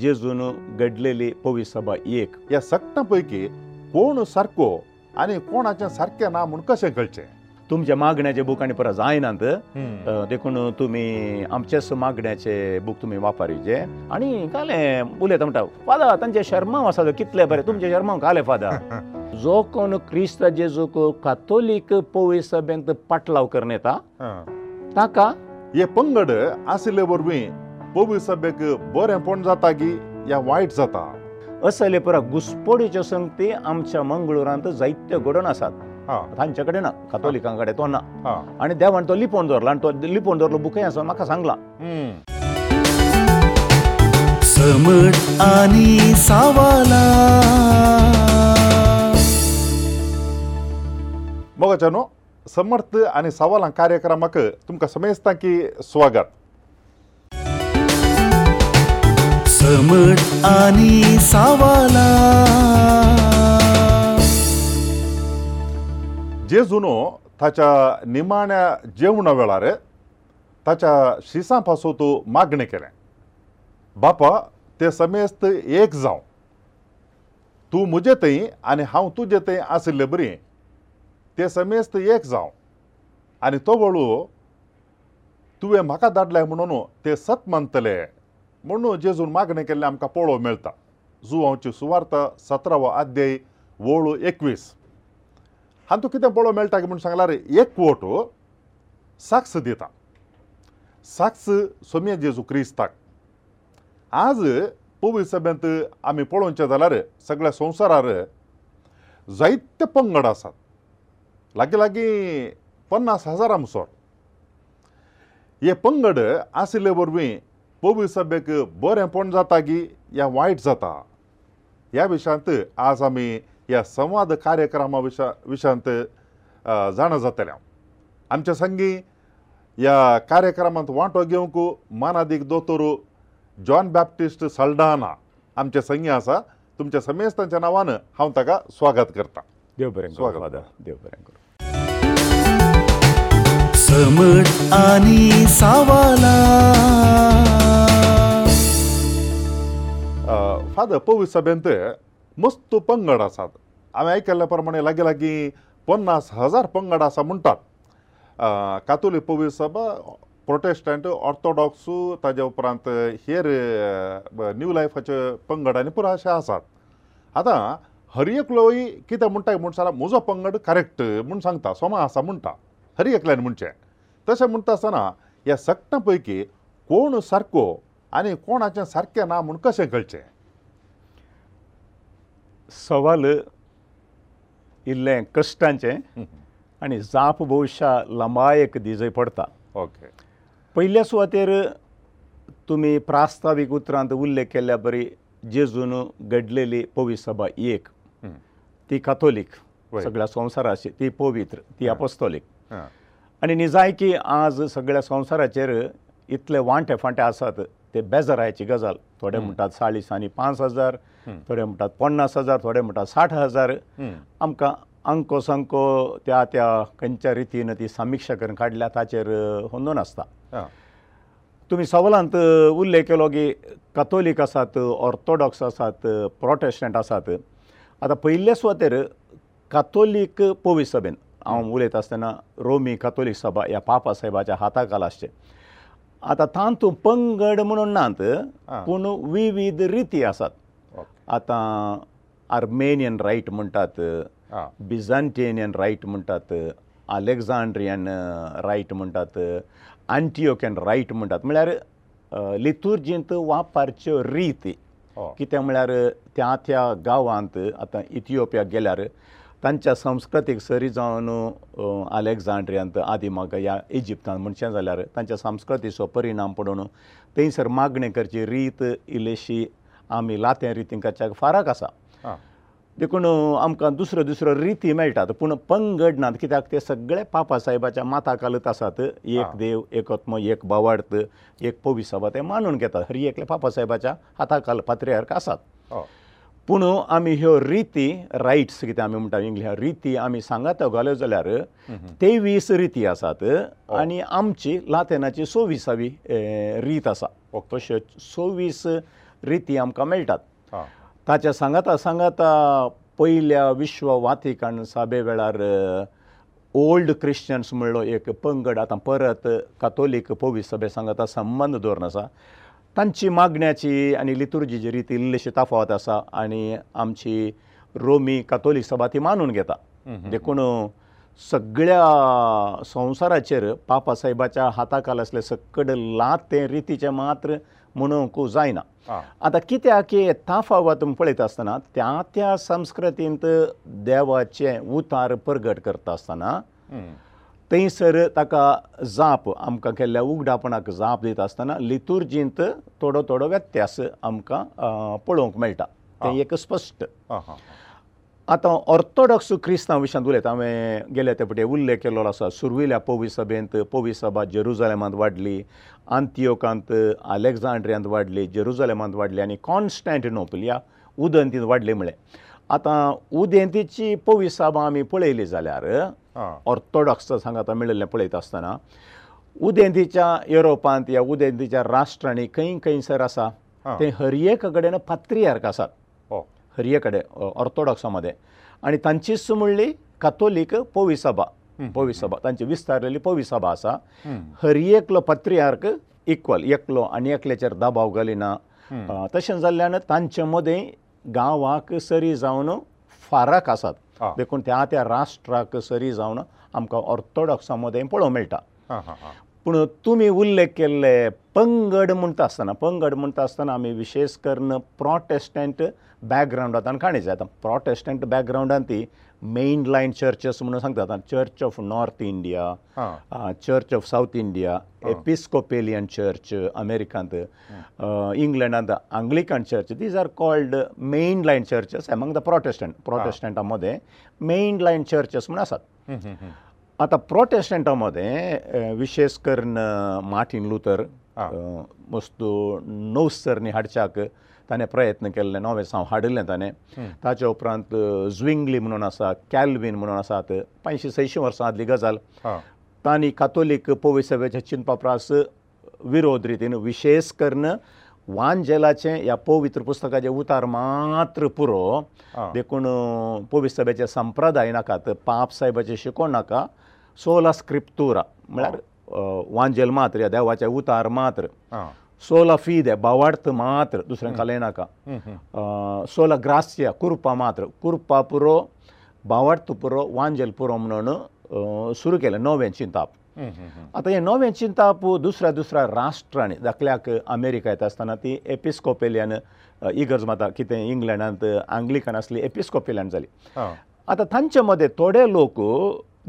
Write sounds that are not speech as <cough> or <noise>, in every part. जेजून घडलेली पवी सभा एक ह्या सक्ता पैकी कोण सारको आनी कोणाचे सारके ना म्हूण कशें कळचे तुमच्या मागण्याचे बूक आनी परत जायनात देखून तुमी आमचेच मागण्याचे बूक तुमी वापरचे आनी काले उलयता म्हणटा फादर तांचे शर्माव आसा कितले बरे तुमचे शर्माव काले फादर <laughs> जो कोण क्रिस्त जेजूक कातोलीक पवय सभेंत पाटलाव करून येता ताका हे पंगड आसले वरवीं पवी सभ्याक बरेंपण जाता की या वायट जाता असले पुरा घुसपडीच्यो संगती आमच्या मंगळुरांत जायत्यो घडोवन आसात तांचे कडेन ना कथोलिकां कडेन तो ना आनी देवान तो लिपोवन दवरला आनी तो लिपोवन दवरलो बुकय आसा म्हाका सांगला मोगाच्या न्हू समर्थ आनी सावलां कार्यक्रमाक तुमकां समेजता की स्वागत घमट आनी सावाला जे जुनो ताच्या निमाण्या जेवणा वेळार ताच्या शिसां पासून तूं मागणें केलें बापा तें समेस्त एक जावं तूं म्हजे थंय आनी हांव तुजे थंय आसले बरी तें समेस्त एक जावं आनी तो वळू तुवें म्हाका धाडलें म्हणून तें सत मानतलें म्हणून जेजून मागणें केल्लें आमकां पळोवंक मेळटा जुवांची सुवार्थ सतरावो अध्याय वळू एकवीस हातूंत कितें पळोवंक मेळटा म्हूण सांगलां रे एकवट साक्ष दिता साक्ष सोमी जेजू क्रिस्ताक आज पवी सभेंत आमी पळोवचें जाल्यार सगळ्या संवसारार जायते पंगड आसात लागीं लागीं पन्नास हजारां सोर हे पंगड आशिल्ले वरवीं भव्य सभ्यक बरेंपण जाता की या वायट जाता ह्या विशयांत आज आमी ह्या संवाद कार्यक्रमा विशा विशयांत जाणा जातले आमचे संगी ह्या कार्यक्रमांत वांटो घेवंक मानादीक दोतोर जॉन बॅप्टिस्ट सल्डाना आमचे संगी आसा तुमच्या समेस्तांच्या नांवान हांव ताका स्वागत करतां देव बरें स्वागत देव बरें करूं समड आनी सावाला फादर पवित्र सभेंत मस्त पंगड आसात हांवें आयकल्ल्या प्रमाणे लागीं लागीं पन्नास हजार पंगड आसा म्हणटात कातोली पवित्र सभा प्रोटेस्टंट ऑर्थोडॉक्स ताजे उपरांत हेर न्यू लायफाचे पंगड आनी पुरो अशे आसात आतां हर एकलोय कितें म्हणटा म्हूण सांगला म्हजो पंगड करेक्ट म्हूण सांगता सोमा आसा म्हणटा हरी एकल्यान म्हणचें तशें म्हणटा आसतना ह्या सगळ्यां पैकी कोण सारको आनी कोणाचें सारकें ना म्हूण कशें कळचें सवाल इल्लें कश्टांचें आनी जाप भविश्या लंबायक दिजय पडटा ओके पयल्या सुवातेर तुमी प्रास्ताविक उतरांत उल्लेख केल्ल्या परी जेजून घडलेली पवी सभा एक ती कथोलीक सगळ्या संवसाराची ती पवित्र ती आपोस्तोलीक आनी निजायकी आज सगळ्या संवसाराचेर इतले वांटे फांटे आसात ते बेजारायची गजाल थोडे म्हणटात चाळीस आनी पांच हजार थोडे म्हणटात पन्नास हजार थोडे म्हणटात साठ हजार आमकां अंको संको त्या त्या खंयच्या रितीन ती समिक्षा करून काडल्या ताचेर होंदो नासता तुमी सवलांत उल्लेख केलो की कथोलीक आसात ऑर्थोडॉक्स आसात प्रोटेस्टंट आसात आतां पयल्ले सुवातेर कथोलीक पोवी सभेन हांव उलयता आसतना रोमी कथोलीक सभा ह्या पापा साहेबाच्या हाता खालाचे आतां तांतू पंगड म्हणून नात पूण विविध रिती आसात आतां आर्मेनियन रायट म्हणटात बिझांटेनियन रायट म्हणटात अलेक्झांड्रियन रायट म्हणटात आंटियोकियन रायट म्हणटात म्हळ्यार लितुर्जींत वापरच्यो रिती कितें म्हळ्यार त्या त्या गांवांत आतां इथियोपिया गेल्यार तांच्या संस्कृतीक सरी जावन आलेक्झांड्रियांत आदी म्हाका ह्या इजिप्तांत म्हणचें जाल्यार तांच्या संस्कृतीचो परिणाम पडून थंयसर मागणी करची रीत इल्लीशी आमी लातें रितींकाच्या फाराक आसा देखून आमकां दुसऱ्यो दुसऱ्यो रिती मेळटात पूण पंगड नात कित्याक ते सगळे पापा साहेबाच्या माता कालत आसात एक देव एकत्म एक भावार्थ एक पवी सभा ते मानून घेतात हरी एकले पापा साहेबाच्या हाताकाल पात्र्यार्क आसात oh. पूण आमी ह्यो रिती रायट्स कितें आमी म्हणटा इंग्लिश रिती आमी सांगात घालो जाल्यार तेवीस रिती आसात आनी आमची लातेनाची सव्वीसावी रीत आसा तश्यो सव्वीस रिती आमकां मेळटात ताच्या सांगाता सांगाता पयल्या विश्व वातिकाण साबे वेळार ओल्ड क्रिश्चन्स म्हणलो एक पंगड आतां परत कातोलीक पोवीस सभे सांगाता संबंद धरून आसा तांची मागण्याची आनी लिथुर्जीची रिती इल्लीशी तफावत आसा आनी आमची रोमी कथोलीक सभा ती मानून घेता देखून सगळ्या संवसाराचेर पापा साहेबाच्या हाताखाल असले सकड लात ते रितीचे मात्र म्हणूंक जायना आतां कित्याक की ताफावत पळयता आसतना त्या त्या संस्कृतींत देवाचे उतार प्रगट करता आसतना mm. थंयसर ताका जाप आमकां केल्ल्या उगडापणाक जाप दित आसतना लितुर्जींत थोडो थोडो व्यत्यास आमकां पळोवंक मेळटा तें एक स्पश्ट आतां ऑर्थोडॉक्स क्रिस्तांव विशयांत उलयता हांवें गेल्या ते पटी उल्लेख केल्लो आसा सुरविल्ल्या पोवी सभेंत पोवी सभा जेरुजलेमांत वाडली आंतियोकांत आलेक्झांड्रियांत वाडली जेरुजलेमांत वाडली आनी कॉन्स्टँटिनोपल ह्या उदंतींत वाडली म्हळें आतां उदेंतीची पोवी सभा आमी पळयली जाल्यार ऑर्थोडॉक्सांक आतां मेळिल्लें पळयता आसतना उदेंतीच्या युरोपांत या उदेंतीच्या राष्ट्रांनी खंय खंयसर आसा ते हरियेक कडेन पात्रियार्क आसात हरये कडेन ऑर्थोडॉक्सा मदें आनी तांचीच म्हणली कथोलीक पोवीसभा पोवीसभा तांची विस्तारलेली पोवीसभा आसा हरियेकलो पत्रियार्क इक्वल एकलो आनी एकल्याचेर दबाव घालिना तशें जाल्ल्यान तांचे मदें गांवाक सरी जावन फाराक आसात देखून त्या त्या राष्ट्राक सरी जावन आमकां ऑर्थोडॉक्सा मदें पळोवंक मेळटा पूण तुमी उल्लेख केल्ले पंगड म्हणटा आसतना पंगड म्हणटा आसतना आमी विशेश करून प्रोटेस्टंट बॅकग्रावंडांतल्यान काणी जाता प्रोटेस्टंट बॅकग्रावंडांत ती मेन लायन चर्चस म्हणून सांगतात church of North India church of South India Episcopalian church अमेरिकांत इंग्लंडांत Anglican church these are called main line churches among the Protestant प्रोटेस्टंटा मदें मेन लायन चर्चस म्हण आसात आतां प्रोटेस्टंटा मदें विशेस कर्न मार्टीन लुथर मस्तू नौसर न्ही हाडच्याक ताणें प्रयत्न केल्ले नवें सांव हाडिल्लें ताणें ताचे उपरांत झ्विंगली म्हणून आसा कॅल्वीन म्हणून आसात पांयशीं सयशीं वर्सां आदली गजाल तांणी कातोलीक पोवी सभेच्या चिंतपाप्रास विरोध रितीन विशेस कर्न वांजेलाचे ह्या पवित्र पुस्तकाचे उतार मात्र पुरो देखून पोवी सभेचे संप्रदाय नाकात पाप साहेबाचे शिकोण नाका सोला स्क्रिप्तुरा म्हळ्यार वांजेल मात्र ह्या देवाचे उतार मात्र सोला फी दे भावार्थ मात्र दुसऱ्यांक घालयनाका सोला ग्रास्या कुरपा मात्र कुरपा पुरो भावार्थ पुरो वांजल पुरो म्हणून सुरू केलें नवें चिंताप आतां हें नवें चिंताप दुसऱ्या दुसऱ्या राष्ट्रांनी दाखल्याक अमेरिका येता आसतना ती एपिस्कोपेलियन इगर्ज माता कितें इंग्लंडांत आंग्लिकन आसली एपिस्कोपेलियन जाली आतां तांचे मदें थोडे लोक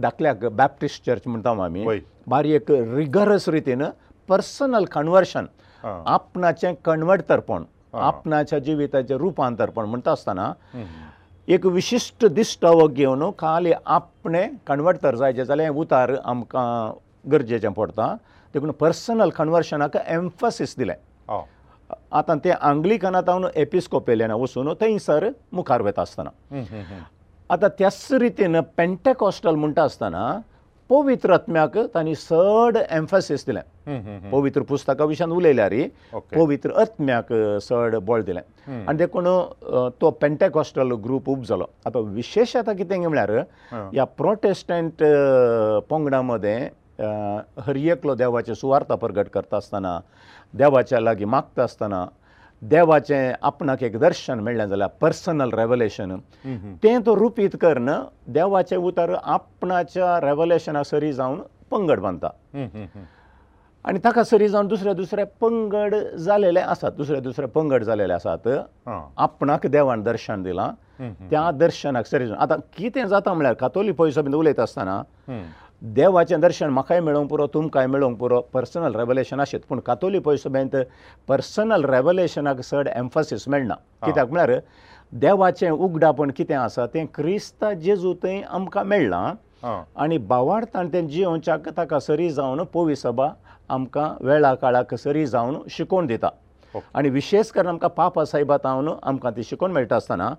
दाखल्याक बॅप्टिस्ट चर्च म्हणटा आमी बारीक रिगरस रितीन पर्सनल कन्वर्शन आपणाचे कणवट तर्पण आपणाच्या जिवीताचे रुपांतरपण म्हणटा आसतना एक विशिश्ट दिश्टवो घेवन खाली आपणें कणवटर जायचें जाल्यार उतार आमकां गरजेचें पडटा देखून पर्सनल कन्वर्शनाक एम्फसीस दिलें आतां तें आंग्लिकनांत हांव एपिस्कोपेल्यांना वचून थंयसर मुखार वता आसतना आतां त्याच रितीन पेंटेकॉस्टल म्हणटा आसतना पवित्रत्म्याक तांणी चड एम्फसीस दिलें पवित्र पुस्तका विशीं उलयल्यार पवित्र अत्म्याक चड बळ दिलें आनी देखून तो पेंटेकॉस्टल ग्रूप उप जालो आतां विशेश आतां कितें म्हळ्यार ह्या प्रोटेस्टंट पंगडा मदें हरियेकलो देवाचें सुवार्थ प्रगट करता आसतना देवाच्या लागीं मागता आसतना देवाचे आपणाक एक दर्शन मेळ्ळें जाल्यार पर्सनल रेवलेशन तें तो रुपीत कर न देवाचे उतर आपणाच्या रेवलेशना सरी जावन पंगड बांदता आनी ताका सरी जावन दुसरे दुसरे पंगड जालेले आसात दुसरे दुसरे पंगड जालेले आसात आपणाक देवान दर्शन दिलां त्या दर्शनाक सरी जावन आतां कितें जाता म्हळ्यार कातोली पयसो बीन उलयता आसतना देवाचें दर्शन म्हाकाय मेळोंक पुरो तुमकांय मेळोंक पुरो पर्सनल रेवलेशन आशिल्लें पूण कातोली पयस सभेंत पर्सनल रेवलेशनाक चड एम्फसीस मेळना कित्याक म्हळ्यार देवाचें उगडापण कितें आसा तें क्रिस्त जेजू थंय आमकां मेळ्ळां आनी बावार्थान तें जिवनच्या ताका सरी जावन पोवी सभा आमकां वेळा काळाक सरी जावन शिकोवन दिता आनी विशेश करून आमकां पापा साहेबा तावन आमकां ती शिकोवन मेळटा आसतना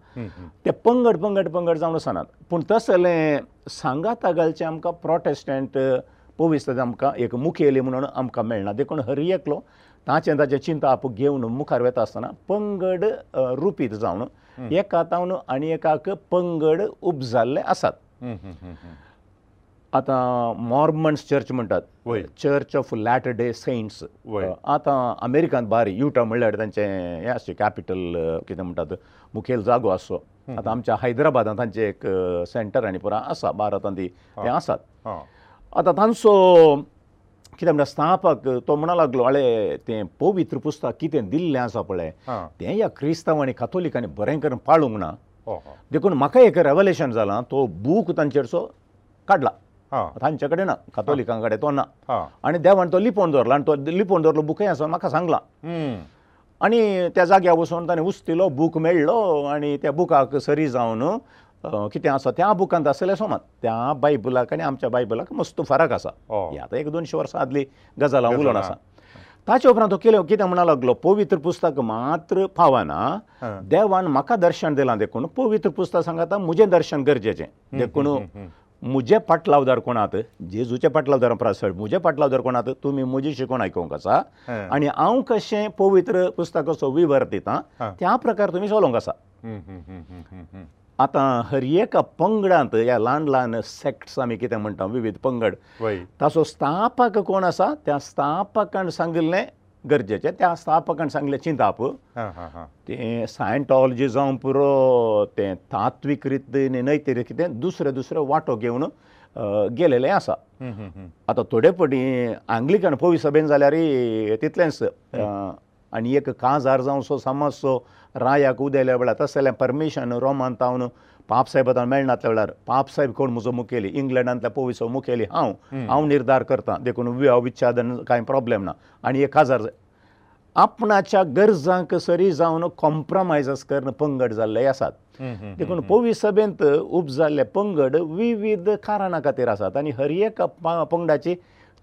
ते पंगड पंगड पंगड जावन आसनात पूण तसलें सांगा तागालचें आमकां प्रोटेस्टंट पोवीस आमकां एक मुखेली म्हणून आमकां मेळना देखून हरी एकलो ताचें ताचें चिंता आपूण घेवन मुखार वता आसतना पंगड रुपीत जावन एका तावन आनी एकाक पंगड उबजाल्ले आसात आतां मॉर्मन्स चर्च म्हणटात church of Latter Day Saints आतां अमेरिकांत भायर युटा म्हणल्यार तांचे हे आसचें कॅपिटल कितें म्हणटात मुखेल जागो आसचो आतां आमच्या हैदराबादांत तांचे एक सेंटर आनी पुरा आसा भारतांत ते आसात आतां तांचो कितें म्हणटा स्थापक तो म्हणू लागलो आळे तें पवित्र पुस्तक कितें दिल्लें आसा पळय तें ह्या क्रिस्तांव आनी कथोलिकांनी बरें करून पाळूंक ना देखून म्हाका एक रेवलेशन जालां तो बूक तांचेरसो काडला तांचे कडेन ना कातोलिकां कडेन तो ना आनी देवान तो लिपोवन दवरला आनी तो लिपोवन दवरलो बुकय आसा म्हाका सांगला आनी त्या जाग्यार वचून ताणें उस्तिलो बूक मेळ्ळो आनी त्या बुकाक सरी जावन कितें आसा त्या बुकांत आसलें समज त्या बायबलाक आनी आमच्या बायबलाक मस्तो फरक आसा ही आतां एक दोनशे वर्सां आदली गजाल हांव उलोवन आसा ताचे उपरांत तो केलो कितें म्हणा लागलो पवित्र पुस्तक मात्र पावना देवान म्हाका दर्शन दिलां देखून पवित्र पुस्तक सांगता म्हजें दर्शन गरजेचें देखून म्हजे पाटलावदार कोणात जेजूचे पाटलावदार प्रासड म्हजे पाटलावदार कोणात तुमी म्हजी शिकवण आयकूंक आसा आनी हांव कशें पवित्र पुस्तकाचो विवर दिता त्या प्रकार तुमी चलोंक आसा आतां हर एका पंगडांत ह्या ल्हान ल्हान सेक्ट्स आमी कितें म्हणटा विविध पंगड ताचो स्थापक कोण आसा त्या स्थापकान सांगिल्लें गरजेचें तें आस्थापकान सांगलें चिंताप तें सायंटॉलॉजी जावं पुरो तें तात्वीक रितीन नैतीक कितें दुसरे दुसरे वांटो घेवन गेलेलें आसा आतां थोडे पटी आंग्लिकन पोवी सभेन जाल्यार तितलेंच आनी एक काजार जावं सो समज सो रायाक उदेल्या वेळार तशें जाल्यार परमिशन रोमान तावन पाप साहेब आतां मेळना त्या वेळार पाप साहेब कोण म्हजो मुखेली इंग्लंडांतल्या पोवीसो मुखेली हांव हांव निर्धार करतां देखून विवाह विच्छेदन कांय प्रॉब्लेम ना आनी एक हजार आपणाच्या गरजांक सरी जावन कॉम्प्रमायजस करून पंगड जाल्ले आसात देखून पोवीस सभेंत उपजाल्ले पंगड विविध कारणां खातीर आसात आनी हर एक पंगडाची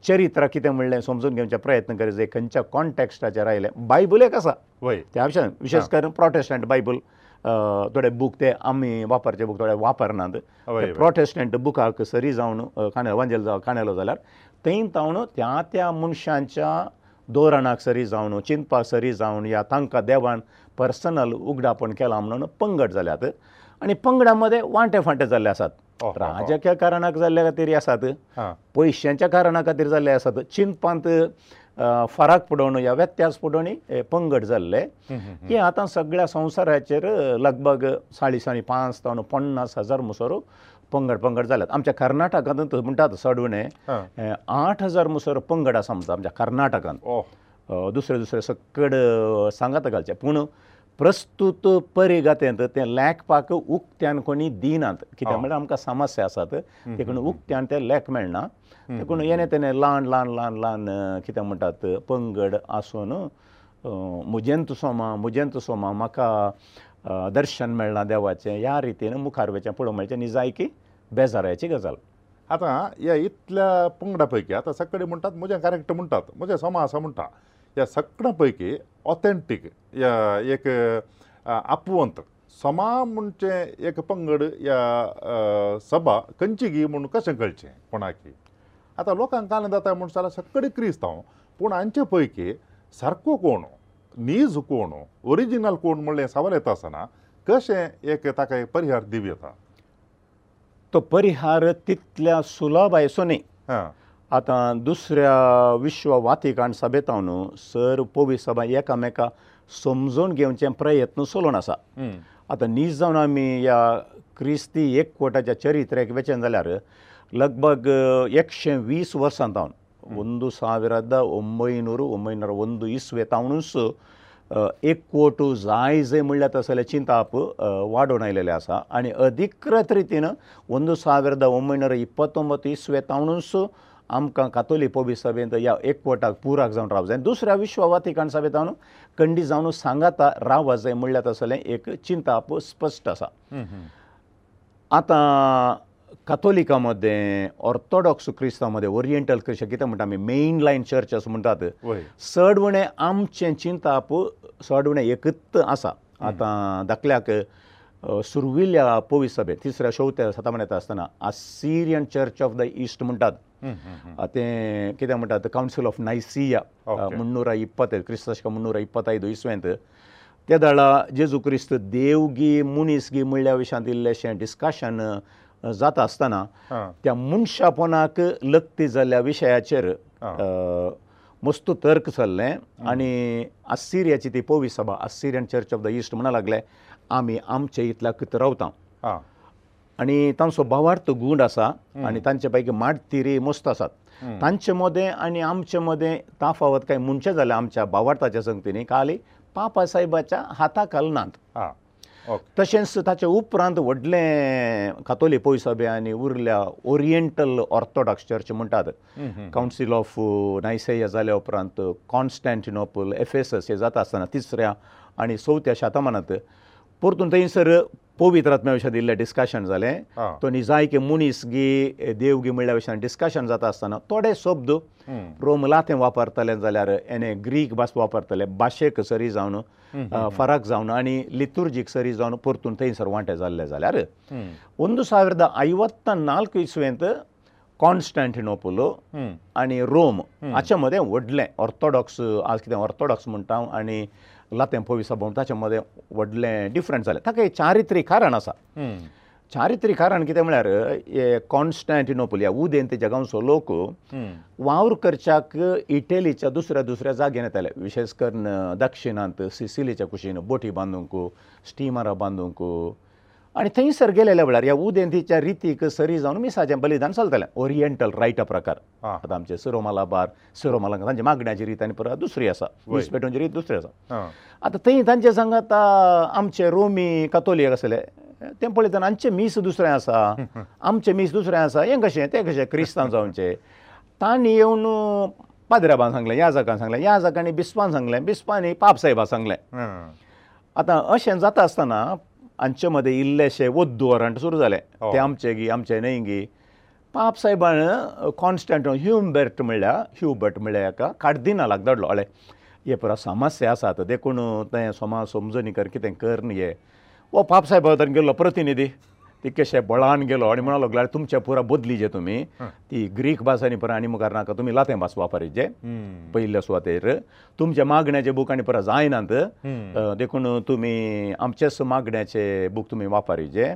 चरित्र कितें म्हणलें समजून घेवचे प्रयत्न करचे खंयच्या कॉन्टॅक्स्टाचेर आयले बायबल एक आसा वय त्या भशेन विशेश करून प्रोटेस्टंट बायबल थोडे बूक ते आमी वापरचे बूक थोडे वापरनात प्रोटेस्टंट बुकाक सरी जावन काणे वांजेल जाव काणेलो जाल्यार थंय तावन त्या त्या मनशांच्या धोरणाक सरी जावन चिंतपाक सरी जावन या तांकां देवान पर्सनल उगडापण केलां म्हणून पंगड जाल्यात आनी पंगडा मदें वांटे फांटे जाल्ले आसात राजकीय कारणाक जाल्ल्या खातीर आसात पयशांच्या कारणा खातीर जाल्ले आसात चिंतपांत फराक पडोवणी या व्यत्यास पडोवणी हे पंगड जाल्ले की आतां सगळ्या संवसाराचेर लगभग साडे साडे पांच तावन पन्नास हजार मुसोरो पंगड पंगड जाल्यात आमच्या कर्नाटकांत म्हणटात सडवणे आठ हजार मुसोरो पंगड आसा म्हणटा आमच्या कर्नाटकांत दुसरे दुसरे सगळे सांगात घालचे पूण प्रस्तूत परिगतेंत ते लेखपाक उक्त्यान कोणी दिनात कित्याक म्हळ्यार आमकां समस्या आसात देखून उक्त्यान ते लेख मेळना देखून येणें तेणें ल्हान ल्हान ल्हान ल्हान कितें म्हणटात पंगड आसून मुजंत सोमा मुजंत सोमा म्हाका दर्शन मेळना देवाचें ह्या रितीन मुखार वचचें पळोवंक मेळचें न्ही जायकी बेजारायची गजाल आतां ह्या इतल्या पंगडा पैकी आतां सगळे म्हणटात म्हजें कॅरेक्टर म्हणटात म्हजें सोमा आसा म्हणटा ह्या सगळ्या पैकी ऑथेंटीक एक आपवंत समा म्हणचे एक पंगड ह्या सभा खंयची घे म्हूण कशें कळचें कोणाकी आतां लोकांक कालें जाता म्हूण जाल्यार सगळे क्रिस्तांव पूण हांचे पैकी सारको कोण नीज कोण ओरिजिनल कोण म्हणलें सवाल येता आसतना कशें एक ताका एक परिहार दिवं येता तो परिहार तितल्या सुलभ आयसो न्ही आतां दुसऱ्या विश्व वातिकाण सभेंत हांव न्हू सर पोवी सभा एकामेकाक समजून घेवचें प्रयत्न चलोवन आसा आतां नीज जावन आमी ह्या क्रिस्ती एकवटाच्या चरित्रेक वेचें जाल्यार लगभग एकशे वीस वर्सां जावन ಒಂದು ಸಾವಿರದ ಒಂಬೈನೂರು ಒಂಬೈನೂರ ಒಂದು ಇಸ್ವೆ ತಾವಣಸ ಎಕ್ವೋಟು ಜಾಯ್ಜೆ ಮುಳ್ಳ ತಸಲೆ ಚಿಂತಾಪ ವಾಡೋಣ ಇಲ್ಲೇ ಆಸ ಅಧಿಕೃತ ರೀತಿನ ಒಂದು ಸಾವಿರದ ಒಂಬೈನೂರ ಇಪ್ಪತ್ತೊಂಬತ್ತು ಇಸ್ವೆ ತಾವಣಸು आमकां कातोली पोबी सभेंत ह्या एकवटाक पुराक जावन रावंक जाय दुसऱ्या विश्व वातिकाण सभेंत हांव कंडी जावन सांगाता रावपाक जाय म्हणल्यार तसलें एक चिंता स्पश्ट आसा आतां कातोलिका मध्ये ऑर्थोडॉक्स क्रिस्तांव मध्ये ओरिएंटल क्रिस्तांव कितें म्हणटा आमी मेन लायन चर्च असो म्हणटात चड उणें आमचें चिंताप चड उणें एकत्र आसा आतां धाकल्याक सुरविल्ल्या आपोवी सभेंत तिसऱ्या चवथ्या शतमानेत आसतना Assyrian church of the East म्हणटात तें कितें म्हणटात कावन्सील ऑफ नायसिया मुन्नुरा इप्पत्त क्रिस्तशका मुन्नुरा इप्पतायदो इसवेंत त्या दाळा जेजू क्रिस्त देवगी मुनीसगी म्हळ्ळ्या विशयांत इल्लेशें डिस्कशन जाता आसतना त्या मनशापोनाक लक्ती जाल्ल्या विशयाचेर मस्त तर्क चल्लें आनी आसिरियाची ती पोवी सभा Assyrian church of the East म्हणा लागलें आमी आमचे इतल्या कितें रावता आनी तांचो भावार्थ गूण आसा आनी तांचे पैकी माड तिरी मस्त आसात तांचे मदें आनी आमचे मदें ताफावत काय मुनशे जाले आमच्या भावार्थाच्या संगतीनी काली पापा साहेबाच्या हाता कालनांत तशेंच ताचे उपरांत व्हडले कातोली पोयसभे आनी उरल्या ओरिएंटल ऑर्थोडॉक्स चर्च म्हणटात कावन्सील ऑफ नायसेया जाले उपरांत कॉन्स्टँटिनोपल एफेसस हे जाता आसतना तिसऱ्या आनी चवथ्या शतमानांत परतून थंयसर पवित्रात मे भशेन इल्लें डिस्कशन जालें तो निजाय की मुनीस गी देव गी म्हळ्ळ्या भशेन डिस्कशन जाता आसतना थोडे शब्द रोमला तें वापरतलें जाल्यार एने ग्रीक भास वापरतलें भाशेक सरी जावन फरक जावन आनी लितुर्जीक सरी जावन परतून थंयसर वांटें जाल्लें जाल्यार ओंद सावीरद ऐवत्त नाल्क इसवेंत कॉन्स्टँटिनोपोलो आनी रोम हाचे मदें व्हडलें ऑर्थोडॉक्स आज कितें ऑर्थोडॉक्स म्हणटा आनी लातें पोविसा भोंवताचे मदें व्हडलें डिफरंट जालें ताका हें चारित्रीक कारण आसा चारित्रीक कारण कितें म्हळ्यार हे कॉन्स्टँटिनोपल ह्या उदेंत जगांचो लोक वावरकरच्याक इटलीच्या दुसऱ्या दुसऱ्या जाग्यान येताले विशेश करून दक्षिणांत सिसिलीच्या कुशीन बोटी बांदूंक स्टीमरां बांदूंक आनी थंयसर गेलेल्या वेळार ह्या उदेंतीच्या रितीक सरी जावन मिसाचें बलिदान चलतलें ओरिएंटल रायटा प्रकार आतां आमचे सिरोमाला बार सिरोमाला तांचे मागण्याची रीत आनी परत दुसरी आसा वीस पेटोवची रीत दुसरी आसा आतां थंय तांचे सांगात आमचे रोमी कातोलीक आसले तें पळयता आमचें मीस दुसरें आसा <laughs> आमचें मीस दुसरें आसा हें कशें तें कशें क्रिस्तांव जावचें तांणी येवन पाद्रेबान सांगलें याजकान सांगलें याजकांनी बिस्पान सांगलें बिस्पांनी पाप सायबा सांगलें आतां अशें जाता आसतना आमचे मदें इल्लेशें वद्द वरंट सुरू जालें तें आमचें गी आमचें न्हय गी पाप सायबान कॉन्स्टंट ह्युमबर्ट म्हळ्यार ह्युबर्ट म्हळ्यार हाका कार्दिनालाक धाडलो हळे हे पुरा समस्या आसात देखून तें समाज समजनी कर कितें कर न्ही हे वो पाप सायबा तर गेल्लो प्रतिनिधी कितकेशे बळान गेलो आनी म्हणू लागलो आनी तुमचे पुरा बदली जे तुमी ती ग्रीक भास आनी पुरा आनी मुखार नाका तुमी लातें भास वापरीत जे पयल्ल्या सुवातेर तुमचे मागण्याचे बूक आनी पुरा जायनात देखून तुमी आमचेच मागण्याचे बूक तुमी वापरीत जे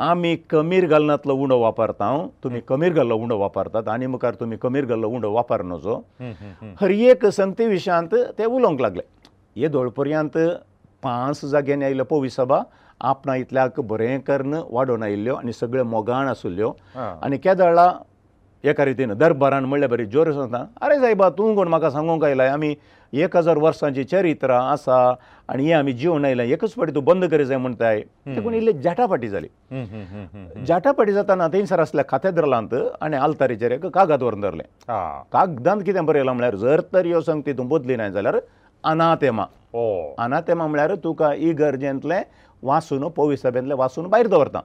आमी कमीर घालनातलो उंडो वापरता तुमी कमीर घाल्लो उंडो वापरतात आनी मुखार तुमी कमीर घाल्लो उंडो वापर नजो हर एक संते विशयांत ते उलोवंक लागले हे धोळपर्यांत पांच जाग्यांनी आयलो पोवी सभा आपणा इतल्याक बरें कर्न वाडोवन आयिल्ल्यो आनी सगळ्यो मोगाण आसुल्ल्यो आनी केदळ्ळा एका रितीन दरबारान म्हणल्यार बरी जोर सांगता आरे सायबा तूं कोण म्हाका सांगूंक आयलाय आमी एक हजार वर्सांची चरित्रां आसा आनी हें आमी जिवन आयलें एकच फावटी तूं बंद करी जाय म्हणटाय तेकून इल्ली जाटापाटी जाली जाटापाटी जाताना थंयसर आसल्या खातेद्रलांत आणी आलतारीचेर एक कागद व्हरून धरलें कागदांत कितें बरयलां म्हळ्यार जर तर ह्यो संगती तूं बदली नाय जाल्यार अनातेमा अनातेमा म्हळ्यार तुका इगर्जेंतलें वासून पोवी सभेंतले वासून भायर दवरता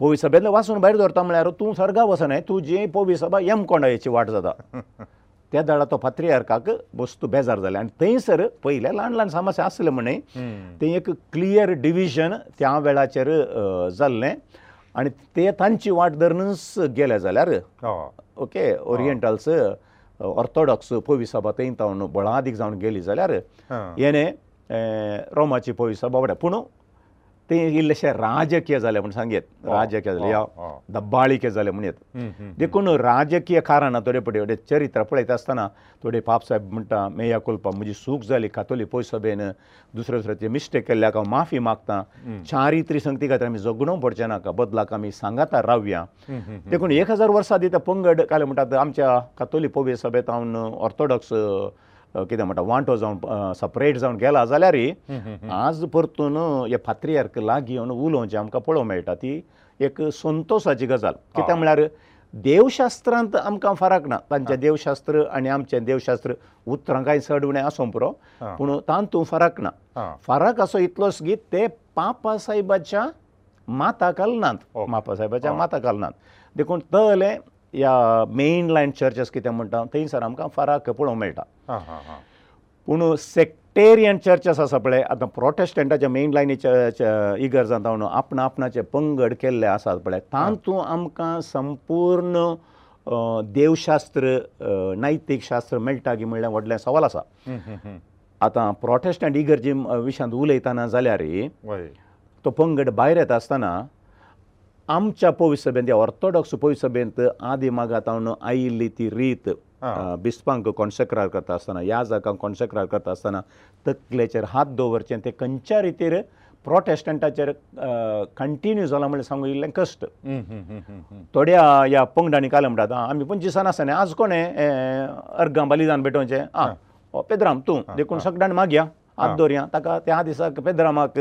पोवी सभेंतले वासून भायर दवरता म्हळ्यार तूं सर्गा वचनाय तुजी पोवी सभा यम कोणायेची वाट जाता <laughs> त्या दळाचो पात्रीहारकाक वस्तू बेजार जाले आनी थंयसर पयले ल्हान ल्हान समस्या आसले म्हणे थंय एक क्लियर डिविजन त्या वेळाचेर जाल्लें आनी ते तांची वाट धरनच गेले जाल्यार ओके ओरिएंटल्स ऑर्थोडॉक्स पोवी सभा थंय जावन बळादीक जावन गेली जाल्यार येणे रोमाची पोवी सभा वाडया पूण तें इल्लेशें राजकीय जालें म्हूण सांगयात राजकीय जालें या दब्बाळीके जालें म्हणयात देखून राजकीय कारणां थोडे पटी थोडे चरित्र पळयता आसतना थोडे पाप साहेब म्हणटा मेया कोल्पा म्हजी सूख जाली कातोली पोय सभेन दुसरे दुसऱ्याचे मिस्टेक केल्ल्याक हांव माफी मागतां चारित्री संगती खातीर आमी जगणो पडचें नाका बदलाक आमी सांगाता रावया देखून एक हजार वर्सां दिता पंगड काले म्हणटात आमच्या कातोली पोवी सभेत हांव ऑर्थोडॉक्स कितें म्हणटा वांटो जावन सपरेट जावन गेला जाल्यारय आज परतून ह्या फातरीयार्क लागीं येवन उलोवचें आमकां पळोवंक मेळटा ती एक संतोशाची गजाल कित्याक म्हळ्यार देवशास्त्रांत आमकां फरक ना तांचें देवशास्त्र आनी आमचें देवशास्त्र उतरां कांय सड उणें आसूं पुरो पूण तांतूं फरक ना फरक असो इतलोच की ते पापा साहेबाच्या माता कालनांत पापा साहेबाच्या माता कालनांत देखून तळलें या मेन लायन चर्चस कितें म्हणटा थंयसर आमकां फराक पळोवंक मेळटा पूण सेक्टेरियन चर्चस आसा पळय आतां प्रोटेस्टंटाचे मेन लायनी इगर जाता म्हणून आपणा आपणाचे पंगड केल्ले आसात पळय तातूंत आमकां संपूर्ण देवशास्त्र नैतीक शास्त्र मेळटा की म्हणल्यार व्हडलें सवाल आसा आतां प्रोटेस्टंट इगर्जी विशयांत उलयतना जाल्यार तो पंगड भायर येता आसतना आमच्या पवित्र सभेंत ह्या ऑर्थोडॉक्स पवित्र सभेंत आदिमागात हांव आयिल्ली ती रीत बिस्पांक कॉन्सेक्रार करता आसतना ह्या जागांक कॉन्सेक्रार करता आसतना तकलेचेर हात दवरचें तें खंयच्या रितीर प्रोटेस्टंटाचेर कंटिन्यू जाला म्हणून सांगू इल्लें कश्ट थोड्या ह्या पंगडांनी काल म्हणटात आं आमी पण दिसान आसा न्ही आज कोणे अर्गां बलिदान भेटोवचें आं पेद्राम तूं देखून सगळ्यांनी मागया हात दवरया ताका त्या दिसाक पेद्रामाक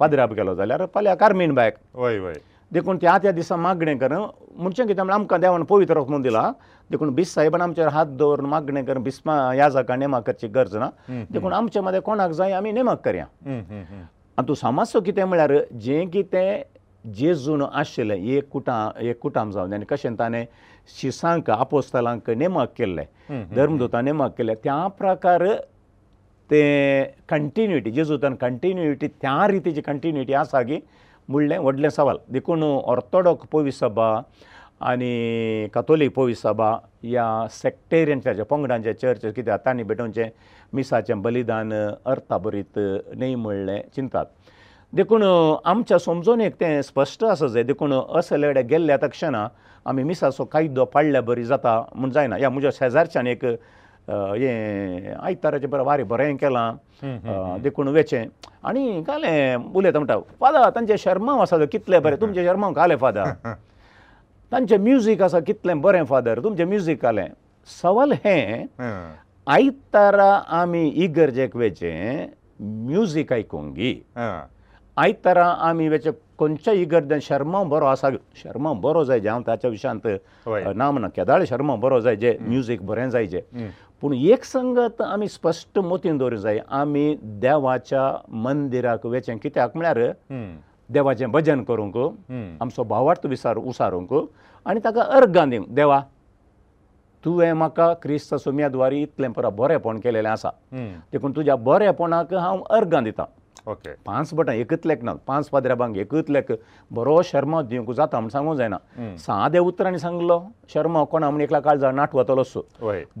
पादराब केलो जाल्यार फाल्यां कार्मीन बायक वय वय देखून त्या त्या दिसा मागणें कर म्हणचें कितें म्हळ्यार आमकां देवान पवित्र म्हणून दिला देखून बिस सायबान आमचेर हात दवरून मागणें कर बिस्मा ह्या जागा नेमाक करची गरज ना देखून आमचे मदें कोणाक जाय आमी नेमाक करया आनी तूं समाजचो कितें म्हळ्यार जें कितें जेजून आशिल्लें एक कुटां एक कुटांब जावन आनी कशें ताणें शिसांक आपोस्तलांक नेमाक केल्लें धर्मदूतान नेमाक केल्लें त्या प्रकार ते कंटिन्युटी जेजूतान कंटिन्युटी त्या रितीची कंटिन्युटी आसा की म्हणलें व्हडलें सवाल देखून ऑर्थोडॉक पोवी सभा आनी कथोलीक पोवी सभा ह्या सेक्टेरियनच्या पंगडांचे चर्च कितें आतां आनी भेटोवचे मिसाचें बलिदान अर्था बरीत न्ही म्हणलें चिंतात देखून आमच्या समजोनेक तें स्पश्ट आसा जाय देखून असलेडे गेल्ल्या तक्षणा आमी मिसाचो कायदो पाळ्ळ्या बरी जाता म्हूण जायना ह्या म्हज्या शेजारच्यान एक हें आयताराचें बरें वारें बरें केलां देखून वेचें आनी घालें उलयता म्हणटा फादर तांचें शर्मांव आसा कितलें बरें तुमचें शर्मांव घालें फादर <laughs> तांचें म्युजीक आसा कितलें बरें फादर तुमचें म्युजीक घालें सवाल हें आयतारा आमी इगर्जेक वेचें म्युजीक आयकूंक गी आयतारा आमी खंयच्या इगर्जेन शर्मा बरो आसा शर्मा बरो जाय जे हांव ताच्या विशांत ना म्हणा केदाळे शर्मा बरो जाय जे म्युझीक बरें जाय जे पूण एक संगत आमी स्पश्ट मतीन दवरूंक जाय आमी देवाच्या मंदिराक वेचें कित्याक म्हळ्यार देवाचें भजन करूंक आमचो भावार्थ विसार उसारूंक आनी ताका अर्घां दिवंक देवा तुवें म्हाका क्रिस्तस उमेदवारी इतलें पुरो बरेंपण केलेलें आसा देखून तुज्या बरेंपणाक हांव अर्घां दितां ओके पांच भटां एकच लेख ना पांच पाद्रेबांक एकच लेख बरो शर्मा दिवंक जाता म्हण सांगूंक जायना सादे उतरांनी सांगलो शर्मा कोणा म्हण एकला काळ जाण नाट वतलो असो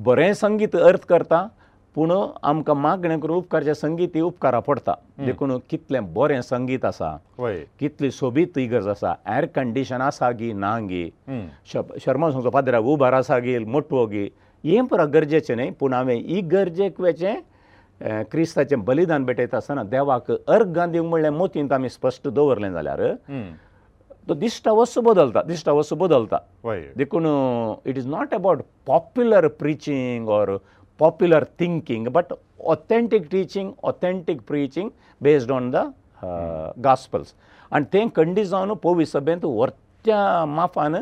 बरें संगीत अर्थ करता पूण आमकां मागणें करून उपकारचें संगीत ही उपकारा पडटा देखून कितलें बरें संगीत आसा कितली सोबीत इगर्ज आसा एअर कंडिशन आसा गी ना गी शर्मा सांगचो पाद्र्याक उबार आसा गी मोटवो गी हें परत गरजेचें न्ही पूण हांवें इगर्जेक वेचें क्रिस्ताचें बलिदान भेटयता आसतना देवाक अर्घ दिवंक म्हणलें मोतींत आमी स्पश्ट दवरलें जाल्यार तो दिश्टा वस्तू बदलता दिश्टा वस्तू बदलता देखून it is not about popular preaching or popular thinking but authentic teaching authentic preaching based on the gospels आनी तें कंडी जावन पोवीस सभेंत व्हरत्या माफान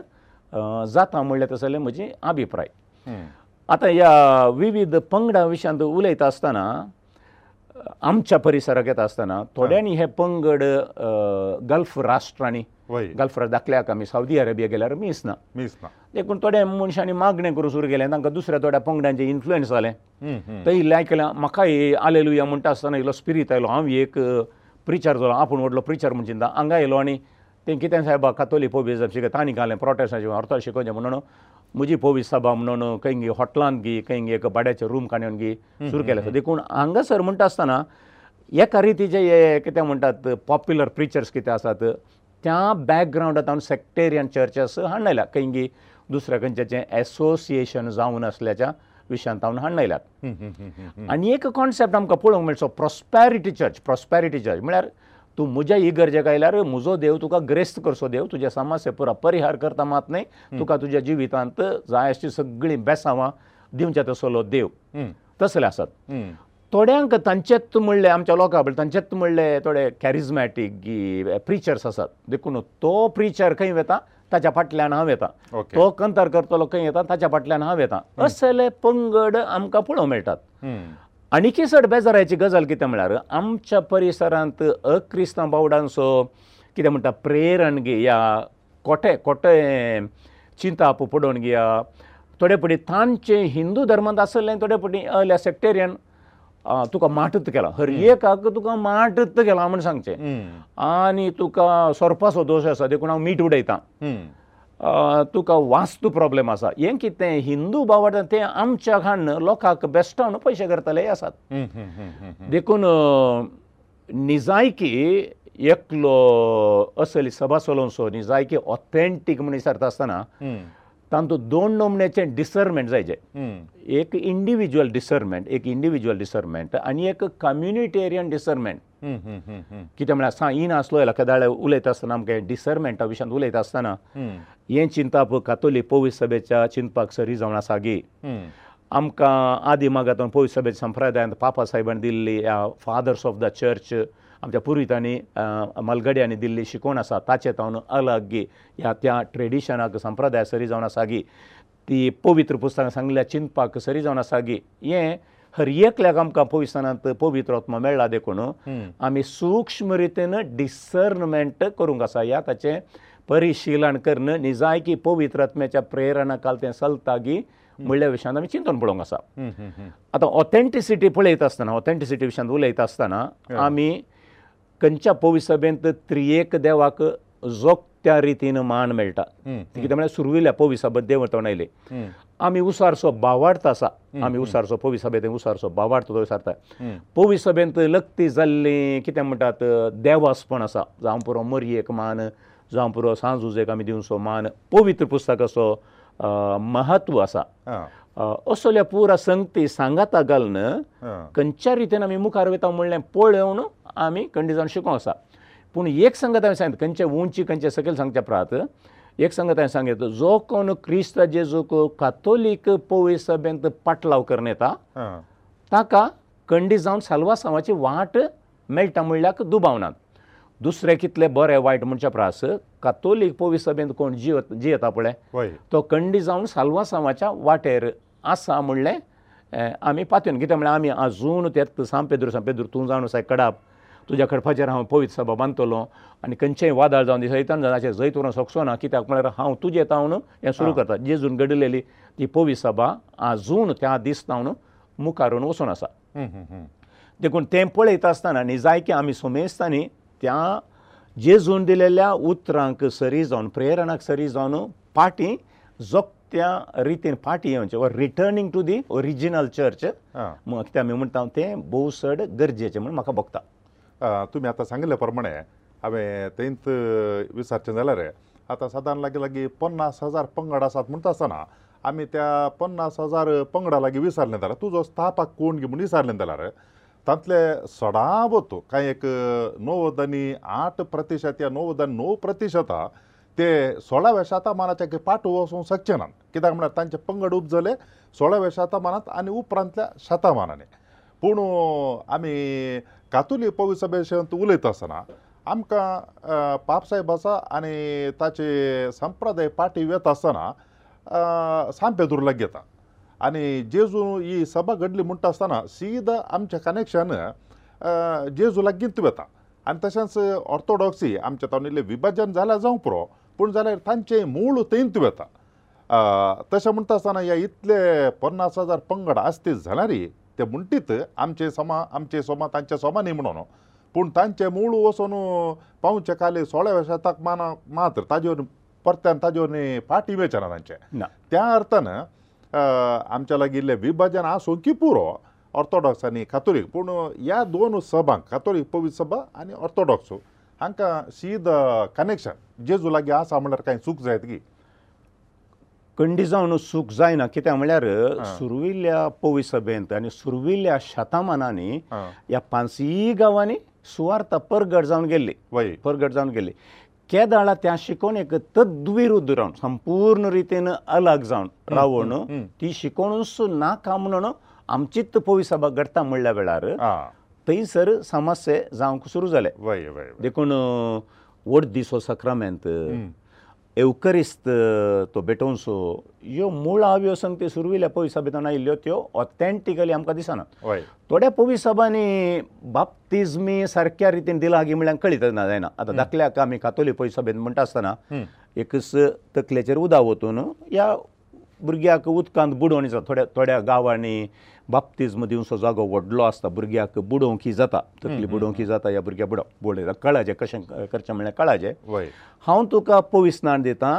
जाता म्हणलें तशें जाल्यार म्हजी अभिप्राय hmm. आतां ह्या विविध पंगडा विशयांत उलयता आसतना आमच्या परिसराक येता आसतना थोड्यांनी हे पंगड गल्फ राष्ट्रांनी गल्फ दाखल्याक आमी सावदी अरेबिया गेल्यार मीस ना मीस ना देखून थोड्या मनशांनी मागणें करूं सुरू केलें तांकां दुसऱ्या थोड्या पंगडांचें इन्फ्लुयन्स जालें थंय इल्लें आयकलें म्हाका आलेलुया म्हणटा आसतना इल्लो स्पिरीत आयलो हांव एक प्रिचर जालो आपूण व्हडलो प्रिचर म्हण चिंता हांगा येयलो आनी तें कितें सायबा कातोली पोबीजम शिकयता आनी घालें प्रोटेस्टाचें अर्थ शिकोवचें म्हणून म्हजी पोवी सभा म्हणून खंय हॉटेलांत घे खंय एक बाड्याचे रूम काणून घे सुरू केले देखून हांगासर म्हणटा आसतना एका रितीचे हे कितें म्हणटात पॉप्युलर प्रिचर्स कितें आसात त्या बॅकग्रावंडांत हांवें सेक्टेरियन चर्चस हाडलायल्या खंय दुसऱ्या खंयच्याचे एसोसिएशन जावन आसल्याच्या विशयांत हांवें हाडलायल्यात आनी एक कॉन्सेप्ट आमकां पळोवंक मेळचो प्रॉस्पॅरिटी चर्च प्रॉस्पॅरिटी चर्च म्हळ्यार तूं म्हज्या ही गरजेक आयल्यार म्हजो देव तुका ग्रेस्त करचो देव तुज्या समस्या पुरो परिहार करता मात न्ही तुका तुज्या जिवितांत जाय अशीं सगळीं बेसांवां दिवचें तसलो देव तसले आसात थोड्यांक तांचेत म्हणलें आमच्या लोकां बद्दल तांचेत म्हणलें थोडे कॅरिजमॅटीक प्रिचर्स आसात देखून तो प्रिचर खंय वता ताच्या फाटल्यान हांव येतां तो कंतर करतलो खंय येता ताच्या फाटल्यान हांव येतां असले पंगड आमकां पळोवंक मेळटात आनीकय चड बेजाराची गजाल कितें म्हळ्यार आमच्या परिसरांत अक्रिस्तांव बावडांचो कितें म्हणटा प्रेरण घेया खोटे खोटे चिंता पडोवन घेया थोडे पटी तांचे हिंदू धर्मांत आसलें थोडे पटी सेक्टेरियन तुका माटत केला हर एकाक तुका माटत केला म्हण सांगचें आनी तुका सोरपाचो दोश आसा देखून हांव मीठ उडयतां तुका वास्तू प्रॉब्लेम आसा हें कितें हिंदू बावडान ते आमच्या घाण लोकांक बेश्टावन पयशे करतले आसात देखून निजायकी एकलो असली सभा चलोवन सो निजायकी ऑथेंटीक म्हण विचारता आसतना तातूंत दोन नोमण्याचें डिसर्मेंट जायचें एक इंडिविज्युअल डिसर्मेंट एक इंडिविज्युअल डिसर्मेंट आनी एक कम्युनिटेरियन डिसर्मेंट कितें म्हळ्यार सा इन आसलो लखदाळे उलयता आसतना आमकां डिसर्मेंटा विशीं उलयता आसतना हें चिंताप कातोली पोवी सभेच्या चिंतपाक सरी जावन आसा गी आमकां आदी मागातून पोवी सभेच्या संप्रदायांत पापा साहेबान दिल्ली फादर्स ऑफ द चर्च आमच्या पुर्वितांनी मलगडी आनी दिल्ली शिकोवन आसा ताचे तावन अलग गी ह्या त्या ट्रेडिशनाक संप्रदाय सरी जावन आसा गी ती पवित्र पुस्तकां सांगल्या चिंतपाक सरी जावन आसा गी हें हर एकल्याक आमकां पवित्रांत पवित्र आत्मा मेळ्ळा देखून आमी सूक्ष्म रितीन डिसर्नमेंट करूंक आसा ह्या ताचें परिशीलन करून निजाय की पवित्र आत्म्याच्या प्रेरणा काल तें चलता गी म्हळ्ळ्या विशयांत आमी चिंतून पळोवंक आसा आतां ऑथेंटिसिटी पळयत आसतना ऑथेंटिसिटी विशयांत उलयता आसतना आमी खंयच्या पवी सभेंत त्रियेक देवाक जो त्या रितीन मान मेळटा कितें म्हळ्यार सुरविल्या पवी सभेंत देवतण आयले आमी उसारसो बावार्थ आसा आमी उसारसो पवी सभेंत उसारसो बावार्थ तो विसारता पवी सभेंत लक्ती जाल्ली कितें म्हणटात देवासपण आसा जावं पुरो मरयेक मान जावं पुरो सांजुजेक आमी दिवचो मान पवित्र पुस्तकाचो महत्व आसा असल्या पुरा संगती सांगाता घालन खंयच्या रितीन आमी मुखार वयता म्हणलें पळोवन आमी खंडी जावन शिकोंक आसा पूण एक संगत हांवें सांगता खंयचे उंची खंयचे सकयल सांगचे प्रात एक संगत हांवें सांगिता जो कोण क्रिस्त जेजूक कातोलीक पवय सभेंत पाटलाव करून येता ताका खंडी जावन साल्वासांवाची वाट मेळटा म्हणल्यार दुबावनात दुसरें कितलें बरें वायट म्हणच्या परस कातोलीक पोवी सभेंत कोण जियो जियेता पळय तो कंडी जावन सालवासांवाच्या वाटेर आसा म्हणलें आमी पातयून कित्याक म्हळ्यार आमी आजून ते सांपेदूर सांपेदूर तूं जाणू साय कडाप तुज्या कडपाचेर हांव पवित्र सभा बांदतलो आनी खंयचेय वादळ जावन दिसयतान जाणाचें जैत व्हरून सोंपचो ना कित्याक म्हळ्यार हांव तुजें येता म्हणून हें सुरू करता जेजून घडिल्ली ती पवी सभा आजून त्या दीस जावन मुखार वचून आसा देखून तें पळयता आसतना आनी जायकें आमी सोमेस्तांनी त्या जेजून दिलेल्या उतरांक सरी जावन प्रेरणाक सरी जावन पाटी जो त्या रितीन फाटी येवचे वा returning to the original church कित्याक आमी म्हणटा तें भोव चड गरजेचें म्हूण म्हाका भोगता तुमी आतां सांगिल्ले प्रमाणे हांवें थंयच विचारचें जाल्यार आतां सादारण लागीं लागीं पन्नास हजार पंगड आसात म्हणटा आसतना आमी त्या पन्नास हजार पंगडा लागीं विचारलें जाल्यार तुजो स्थापाक कोण गे म्हूण विचारलें जाल्यार तांतले सडावत कांय एक णव्वद आनी आठ प्रतिशत या णव्वद आनी णव प्रतिशत आहा ते सोळाव्या शतमानाच्या पाठू वचूंक शकचे नात कित्याक म्हणल्यार तांचे पंगड उप जाले सोळाव्या शतमानांत आनी उपरांतल्या शतमानांनी पूण आमी कातुली पवी सभेशंत उलयता आसतना आमकां पापसाहेब आसा आनी ताचे संप्रदाय पाटी वेता आसतना सामपे दुर्लग्य येता आनी जेजू ही सभा घडली म्हणटा आसतना सीद आमचें कनेक्शन जेजू लागींत वेता आनी तशेंच ऑर्थोडॉक्सी आमचें तावणिल्लें विभाजन जाल्यार जावं पुरो पूण जाल्यार तांचें मूळ थंयत वेता तशें म्हणटा आसतना ह्या इतले पन्नास हजार पंगड आसतीत जाल्यारय ते म्हणटीत आमचे समा आमचे समा तांचे समा न्ही म्हणून पूण तांचें मूळ वचून पावचे काली सोळ्याव्या शेताक मान मात्र ताजे परत्यान ताजे फाटी मेळचे ना तांचे त्या अर्थान आमच्या लागिल्लें विभाजन हांव सोंकी पुरो ऑर्थोडॉक्स आनी कातोलीक पूण ह्या दोन सभांक कातोलीक पवित्र सभा आनी ऑर्थोडॉक्स हांकां शीद कनेक्शन जेजू लागीं आसा म्हणल्यार कांय सूख जायत की कंडी जावन सूख जायना कित्याक म्हळ्यार सुरविल्ल्या पवी सभेंत आनी सुरविल्ल्या शतामानांनी ह्या पानसी गांवांनी सुवार्थ परगट जावन गेल्ली परगट जावन गेल्ली केदाळा त्या शिकोवण एक तद्विरुद्ध रावन संपूर्ण रितीन अलग जावन रावण ती शिकोवणूच नाका म्हणून आमची पोवी सभा घडटा म्हणल्या वेळार थंयसर समस्या जावंक सुरू जाले देखून वडदीसो सक्रमेंत एवकरिस्त तो बेटोनसो ह्यो मूळ हांव्यो सांग त्यो सुरविल्या पवी सभेतान आयिल्ल्यो त्यो ऑथेंटिकली आमकां दिसना थोड्या पवी सभांनी बाप्तिजमी सारक्या रितीन दिला गी म्हळ्यार कळीत ना जायना आतां धाकल्याक आमी कातोली पवी सभेन म्हणटा आसतना एक तकलेचेर उदक वतून ह्या भुरग्याक उदकांत बुडोवन थोड्या थोड्या गांवांनी बाप्तीज्म दिवन सो जागो व्हडलो आसता भुरग्याक बुडोवंकी जाता तकली बुडोवंकी जाता ह्या भुरग्या बुडोवप बुडयता कळाजे कशें करचें म्हळ्यार कळाजे हांव तुका पोवी स्नान दितां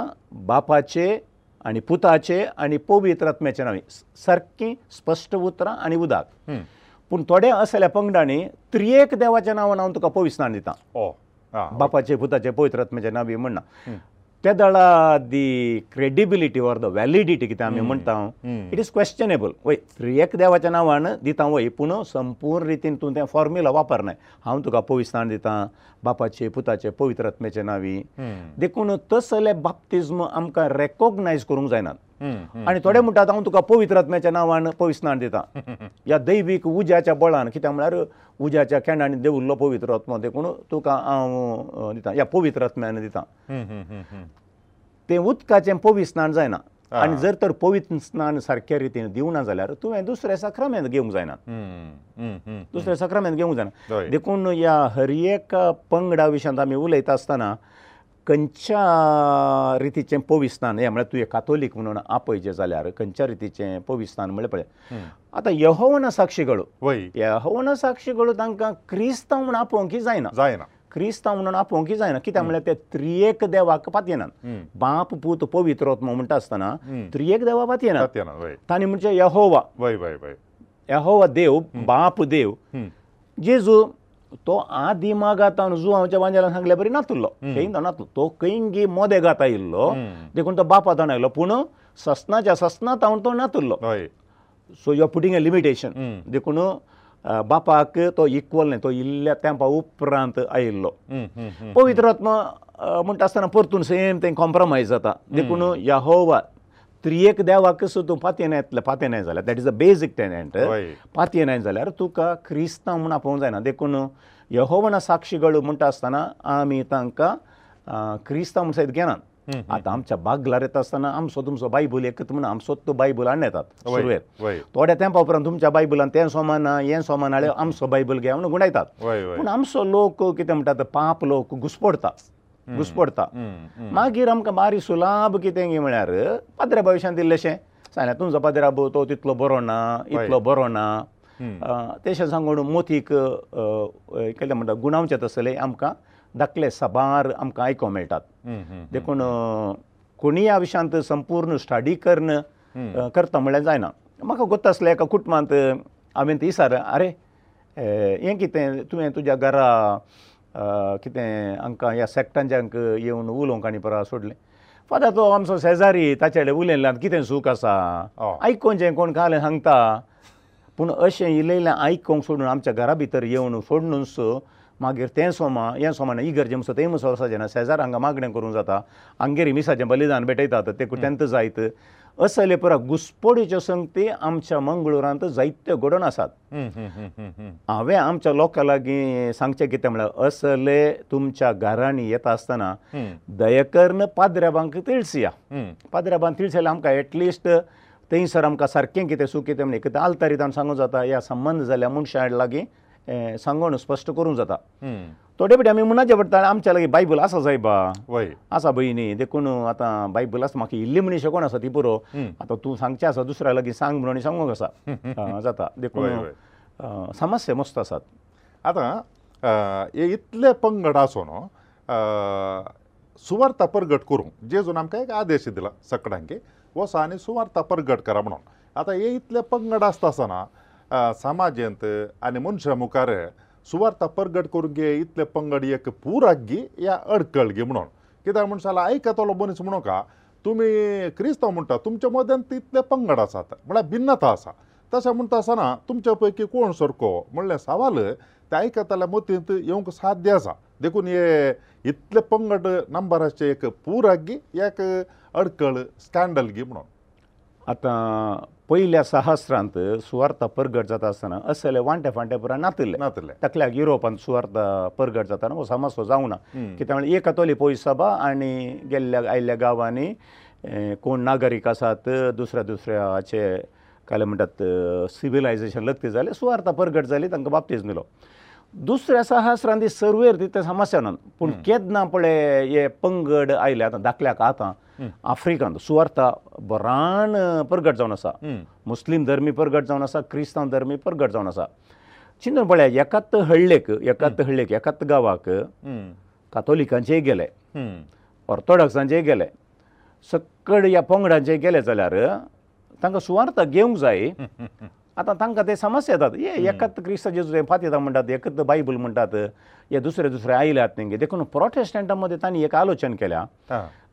बापाचे आनी पुताचे आनी पवित्र आत्म्याचे नांव सारकीं स्पश्ट उतरां आनी उदक पूण थोडे आसल्या पंगडांनी त्रियेक देवाच्या नांवान हांव तुका पोवी स्नान दितां बापाचे पुताचे पवित्र आत्म्याचे नांव बी म्हणना त्या दळा दी क्रेडिबिलिटी ऑर द वॅलिडिटी कितें आमी म्हणटा इट इज क्वेश्चनेबल वय एक देवाच्या नांवान दिता वय पूण संपूर्ण रितीन तूं तें फॉर्म्युला वापरनाय हांव तुका पवित्रान दिता बापाचे पुताचे पवित्रत्मेचे नावी देखून तसले बाप्तिज्म आमकां रेकॉग्नायज करूंक जायनात आनी थोडे म्हणटात हांव तुका पवित्रात्म्याच्या नांवान पवित्रान दिता ह्या <laughs> दैवीक उज्याच्या बळान कित्याक म्हळ्यार उज्याच्या केंडांनी देवल्लो पवित्रात्म देखून तुका हांव दिता ह्या पवित्रात्म्यान दिता तें उदकाचें पवी स्नान जायना आनी जर तर पवित्र स्नान सारके रितीन दिवना जाल्यार तुवें दुसऱ्या सक्रमेंत घेवंक जायना दुसऱ्या सक्रमेंत घेवंक जायना देखून ह्या हरियेक पंगडा विशयांत आमी उलयता आसतना खंयच्या रितीचें पोविस्तान हें म्हळ्यार तुवें कातोलीक म्हणून आपय जें जाल्यार खंयच्या रितीचें पोविस्तान म्हळ्यार पळय आतां यहोवन साक्षीगळू वय यहोवन साक्षीगळू तांकां क्रिस्तांव म्हूण आपोवंकी जायना जायना क्रिस्तांव म्हणून आपोवंकी जायना कित्याक म्हळ्यार ते त्रियेक देवाक पातयनात बाप पूत पवित्रोत्म म्हणटा आसतना त्रियेक देवा पातयना तांणी म्हणजे यहोवा यहोवा देव बाप देव जेजू तो आदिमा गातान जू हांवच्या वांजेल्यान सांगल्या बरी नातुल्लो खंय नातलो तो खंयगी मोदे गाता येयल्लो देखून तो बापा ताण आयलो पूण ससनाच्या ससना तावन तो नातुल्लो so you are putting a limitation देखून बापाक तो इक्वल न्ही तो इल्ल्या तेंपा उपरांत आयिल्लो पवित्रात्मा म्हणटा आसतना परतून सेम थंय कॉम्प्रमायज जाता देखून यहोवा त्रियेक देवाक सुद्दां तूं पातयेन येतले पातयेन जाल्यार that is a basic talent पातयेन जाल्यार तुका क्रिस्तांव म्हूण आपोवंक जायना देखून यहोवन साक्षीगळ म्हणटा आसतना आमी तांकां क्रिस्तांव म्हूण सयत घेनात आतां आमच्या बागलार येता आसतना आमचो तुमचो बायबूल एकत म्हणून आमचो तो बायबूल हाडून येतात सुरवेर थोड्या तेंपा उपरांत तुमच्या बायबुलान तें सोमान हें सोमान हाडलें आमचो बायबूल घे म्हणून गुणायतात पूण आमचो लोक कितें म्हणटात पाप लोक घुसपडता घुस्पडता मागीर आमकां बारी सुलाभ कितें म्हळ्यार पाद्र्या भविश्यान दिल्लेशें सांगलें तुमचो पाद्र्या तो तितलो बरो ना इतलो बरो ना तेशें सांगून मोतीक केलें म्हणटा गुणांवचेत आसलें आमकां धाकले साबार आमकां आयको मेळटात देखून कोणीय ह्या विशयांत संपूर्ण स्टडी करन करता म्हळ्यार जायना म्हाका गोत्त आसलें एका कुटुंबांत हांवें ती विचार अरे हें कितें तुवें तुज्या घरा कितें हांकां ह्या सॅक्टांच्यांक येवन उलोवंक आनी परा सोडलें फादर तो आमचो शेजारी ताचे कडेन उलयलें आनी कितें सूख आसा आयकोन जें कोण कालें सांगता पूण अशें इलयलें आयकोंक सोडून आमच्या घरा भितर येवन सोडून मागीर तें सोमा हें सोमान इगर्जे मुसो तें मुसो आसा जेन्ना शेजार हांगा मागणें करूंक जाता हांगेर मिसाचें बलिदान भेटयतात तें तेंत जायत असं जाल्या पुराय घुसपडीच्यो संगती आमच्या मंगळुरांत जायत्यो घडोवन आसात हांवें आमच्या लोकां लागीं सांगचें कितें म्हळ्यार असले तुमच्या घरांनी येता आसतना दयकर्ण पाद्रेबांक तिळसिया पाद्रेबांक तिळसिल्ले आमकां एटलिस्ट थंयसर आमकां सारकें कितें सुकें कितें म्हणजे कितें आलतारी तान सांगूं जाता या संबंद जाल्या मनशा लागीं सांगण स्पश्ट करूंक जाता थोडे फुडें आमी मुनाचे पडटाले आमच्या लागीं बायबल आसा सायबा आसा भय न्ही देखून आतां बायबल आसा म्हाका इल्ली म्हणून शिकोण आसा ती पुरो आतां तूं सांगचें आसा दुसऱ्या लागीं सांग म्हणून सांगूंक आसा <laughs> जाता देखून समस्या मस्त आसात आतां हे इतले पंगड आसून सुवार्थ परगट करूंक जेजून आमकां एक आदेश दिला सकडांक की वसो आनी सुवार्थ परगट करा म्हणून आतां हे इतले पंगड आसता आसतना ಸಮಾಜಂತ ಅನಿ ಮನುಷ್ಯ ಮುಖಾರ ಸುವಾರ್ಥ ಪ್ರಗಟ ಕೊರ್ಗೆ ಇತ್ಲೆ ಪಂಗಡ ಎಕ ಪೂರಾಗಿ ಯಾ ಅಡ್ಕಳ್ಗೆ ಮನೋನ್ ಕಿದಾ ಮನುಷ್ಯ ಐಕತೋಲೋ ಮನುಷ್ಯ ಮನೋ ಕಾ ತುಮಿ ಕ್ರಿಸ್ತ ಮುಂಟಾ ತುಮ್ಚ ಮದಂತ ಇತ್ಲೆ ಪಂಗಡ ಆಸಾತ ಮಳ ಭಿನ್ನತ ಆಸಾ ತಸ ಮುಂಟಾ ಸನಾ ತುಮ್ಚ ಪೈಕಿ ಕೋಣ ಸರ್ಕೊ ಮಳ್ಳೆ ಸವಾಲ ತೆ ಐಕತಲ ಮತಿಂತ ಯೋಂಕ ಸಾಧ್ಯ ಆಸಾ ದೇಖುನ್ ಯೆ ಇತ್ಲೆ ಪಂಗಡ ನಂಬರ್ ಆಸ್ಚೆ ಎಕ ಪೂರಾಗಿ ಯಾಕ ಅಡ್ಕಳ್ ಸ್ಕ್ಯಾಂಡಲ್ಗೆ ಮನೋನ್ ಆತ पयल्या सहस्रांत सुवार्थ परगट जाता आसतना असले वांटे फांटे पुराय नातले नातले तकल्याक युरोपांत सुवार्थ परगट जाताना हो समस जावं ना कित्याक म्हळ्यार एक हातोली पोय सभा आनी गेल्ल्या आयल्ल्या गांवांनी कोण नागरीक आसात दुसऱ्या दुसऱ्याचे काले म्हणटात सिविलायजेशन लक्ती जाले सुवार्थ परगट जाली तांकां बाबतीज दिलो दुसऱ्या सहस्रांत ती सर्वेर ती ते समस्या न्हू पूण केदना पळय हे पंगड आयल्या आतां धाकल्याक आतां आफ्रिकांत सुवार्था बरान परगट जावन आसा मुस्लीम धर्मी परगट जावन आसा क्रिस्तांव धर्मी परगट जावन आसा चिंतन पळयात एकात हळ्ळेक एकात हळ्ळेक एकात गांवाक कातोलिकांचेय गेले ऑर्थोडॉक्सांचेय गेले सकड ह्या पंगडांचे गेले जाल्यार तांकां सुवार्थ घेवंक जाय <laughs> आतां तांकां ते समस्या येतात ये एकत क्रिस्त जेजू हें फातयता म्हणटात एकत बायबल म्हणटात हे दुसरे दुसरे आयल्यात तेंगे देखून प्रोटेस्टंटा मदीं तांणी एक आलोचन केल्या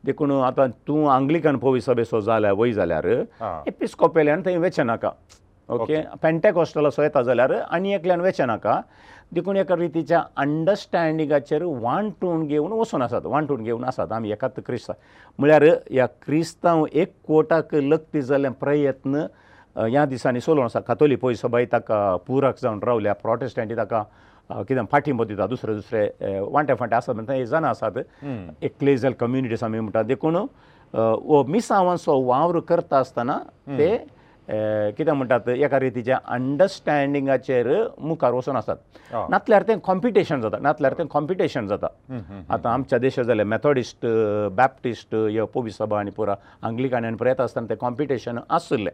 देखून आतां तूं आंग्लिकन पोवी सभेसो जाल्यार वय जाल्यार एपिस्कोपेल्यान थंय वेचें नाका ओके पेंटेक हॉस्टेलाचो येता जाल्यार आनी एकल्यान वेचें नाका देखून एका रितीच्या अंडरस्टँडिंगाचेर वांटून घेवन वचून आसात वांटून घेवन आसात आमी एकत क्रिस्त म्हळ्यार ह्या क्रिस्तांव एक कोटाक लक्ती जाल्ले प्रयत्न ह्या दिसांनी सोलोन आसा कातोली पयस सभाय ताका पुरक जावन रावल्या प्रोटेस्टांनी ताका कितें फाटींबो दिता दुसरे दुसरे वांटे फांटे आसात म्हणटा हे जाणा आसात एक क्लेजल कम्युनिटी आमी म्हणटा देखून हो मिसावांचो वावर करता आसतना ते hmm. कितें म्हणटात एका रितीच्या अंडरस्टँडिंगाचेर मुखार वचून आसात नातल्यार तें कॉम्पिटिशन जाता नातल्यार तें कॉम्पिटिशन जाता आतां आमच्या देशा जाल्यार मॅथोडिस्ट बॅप्टिस्ट ह्यो पोवी सभा आनी पुरा आंग्लिकान आनी पुराय आसतना तें कॉम्पिटिशन आसलें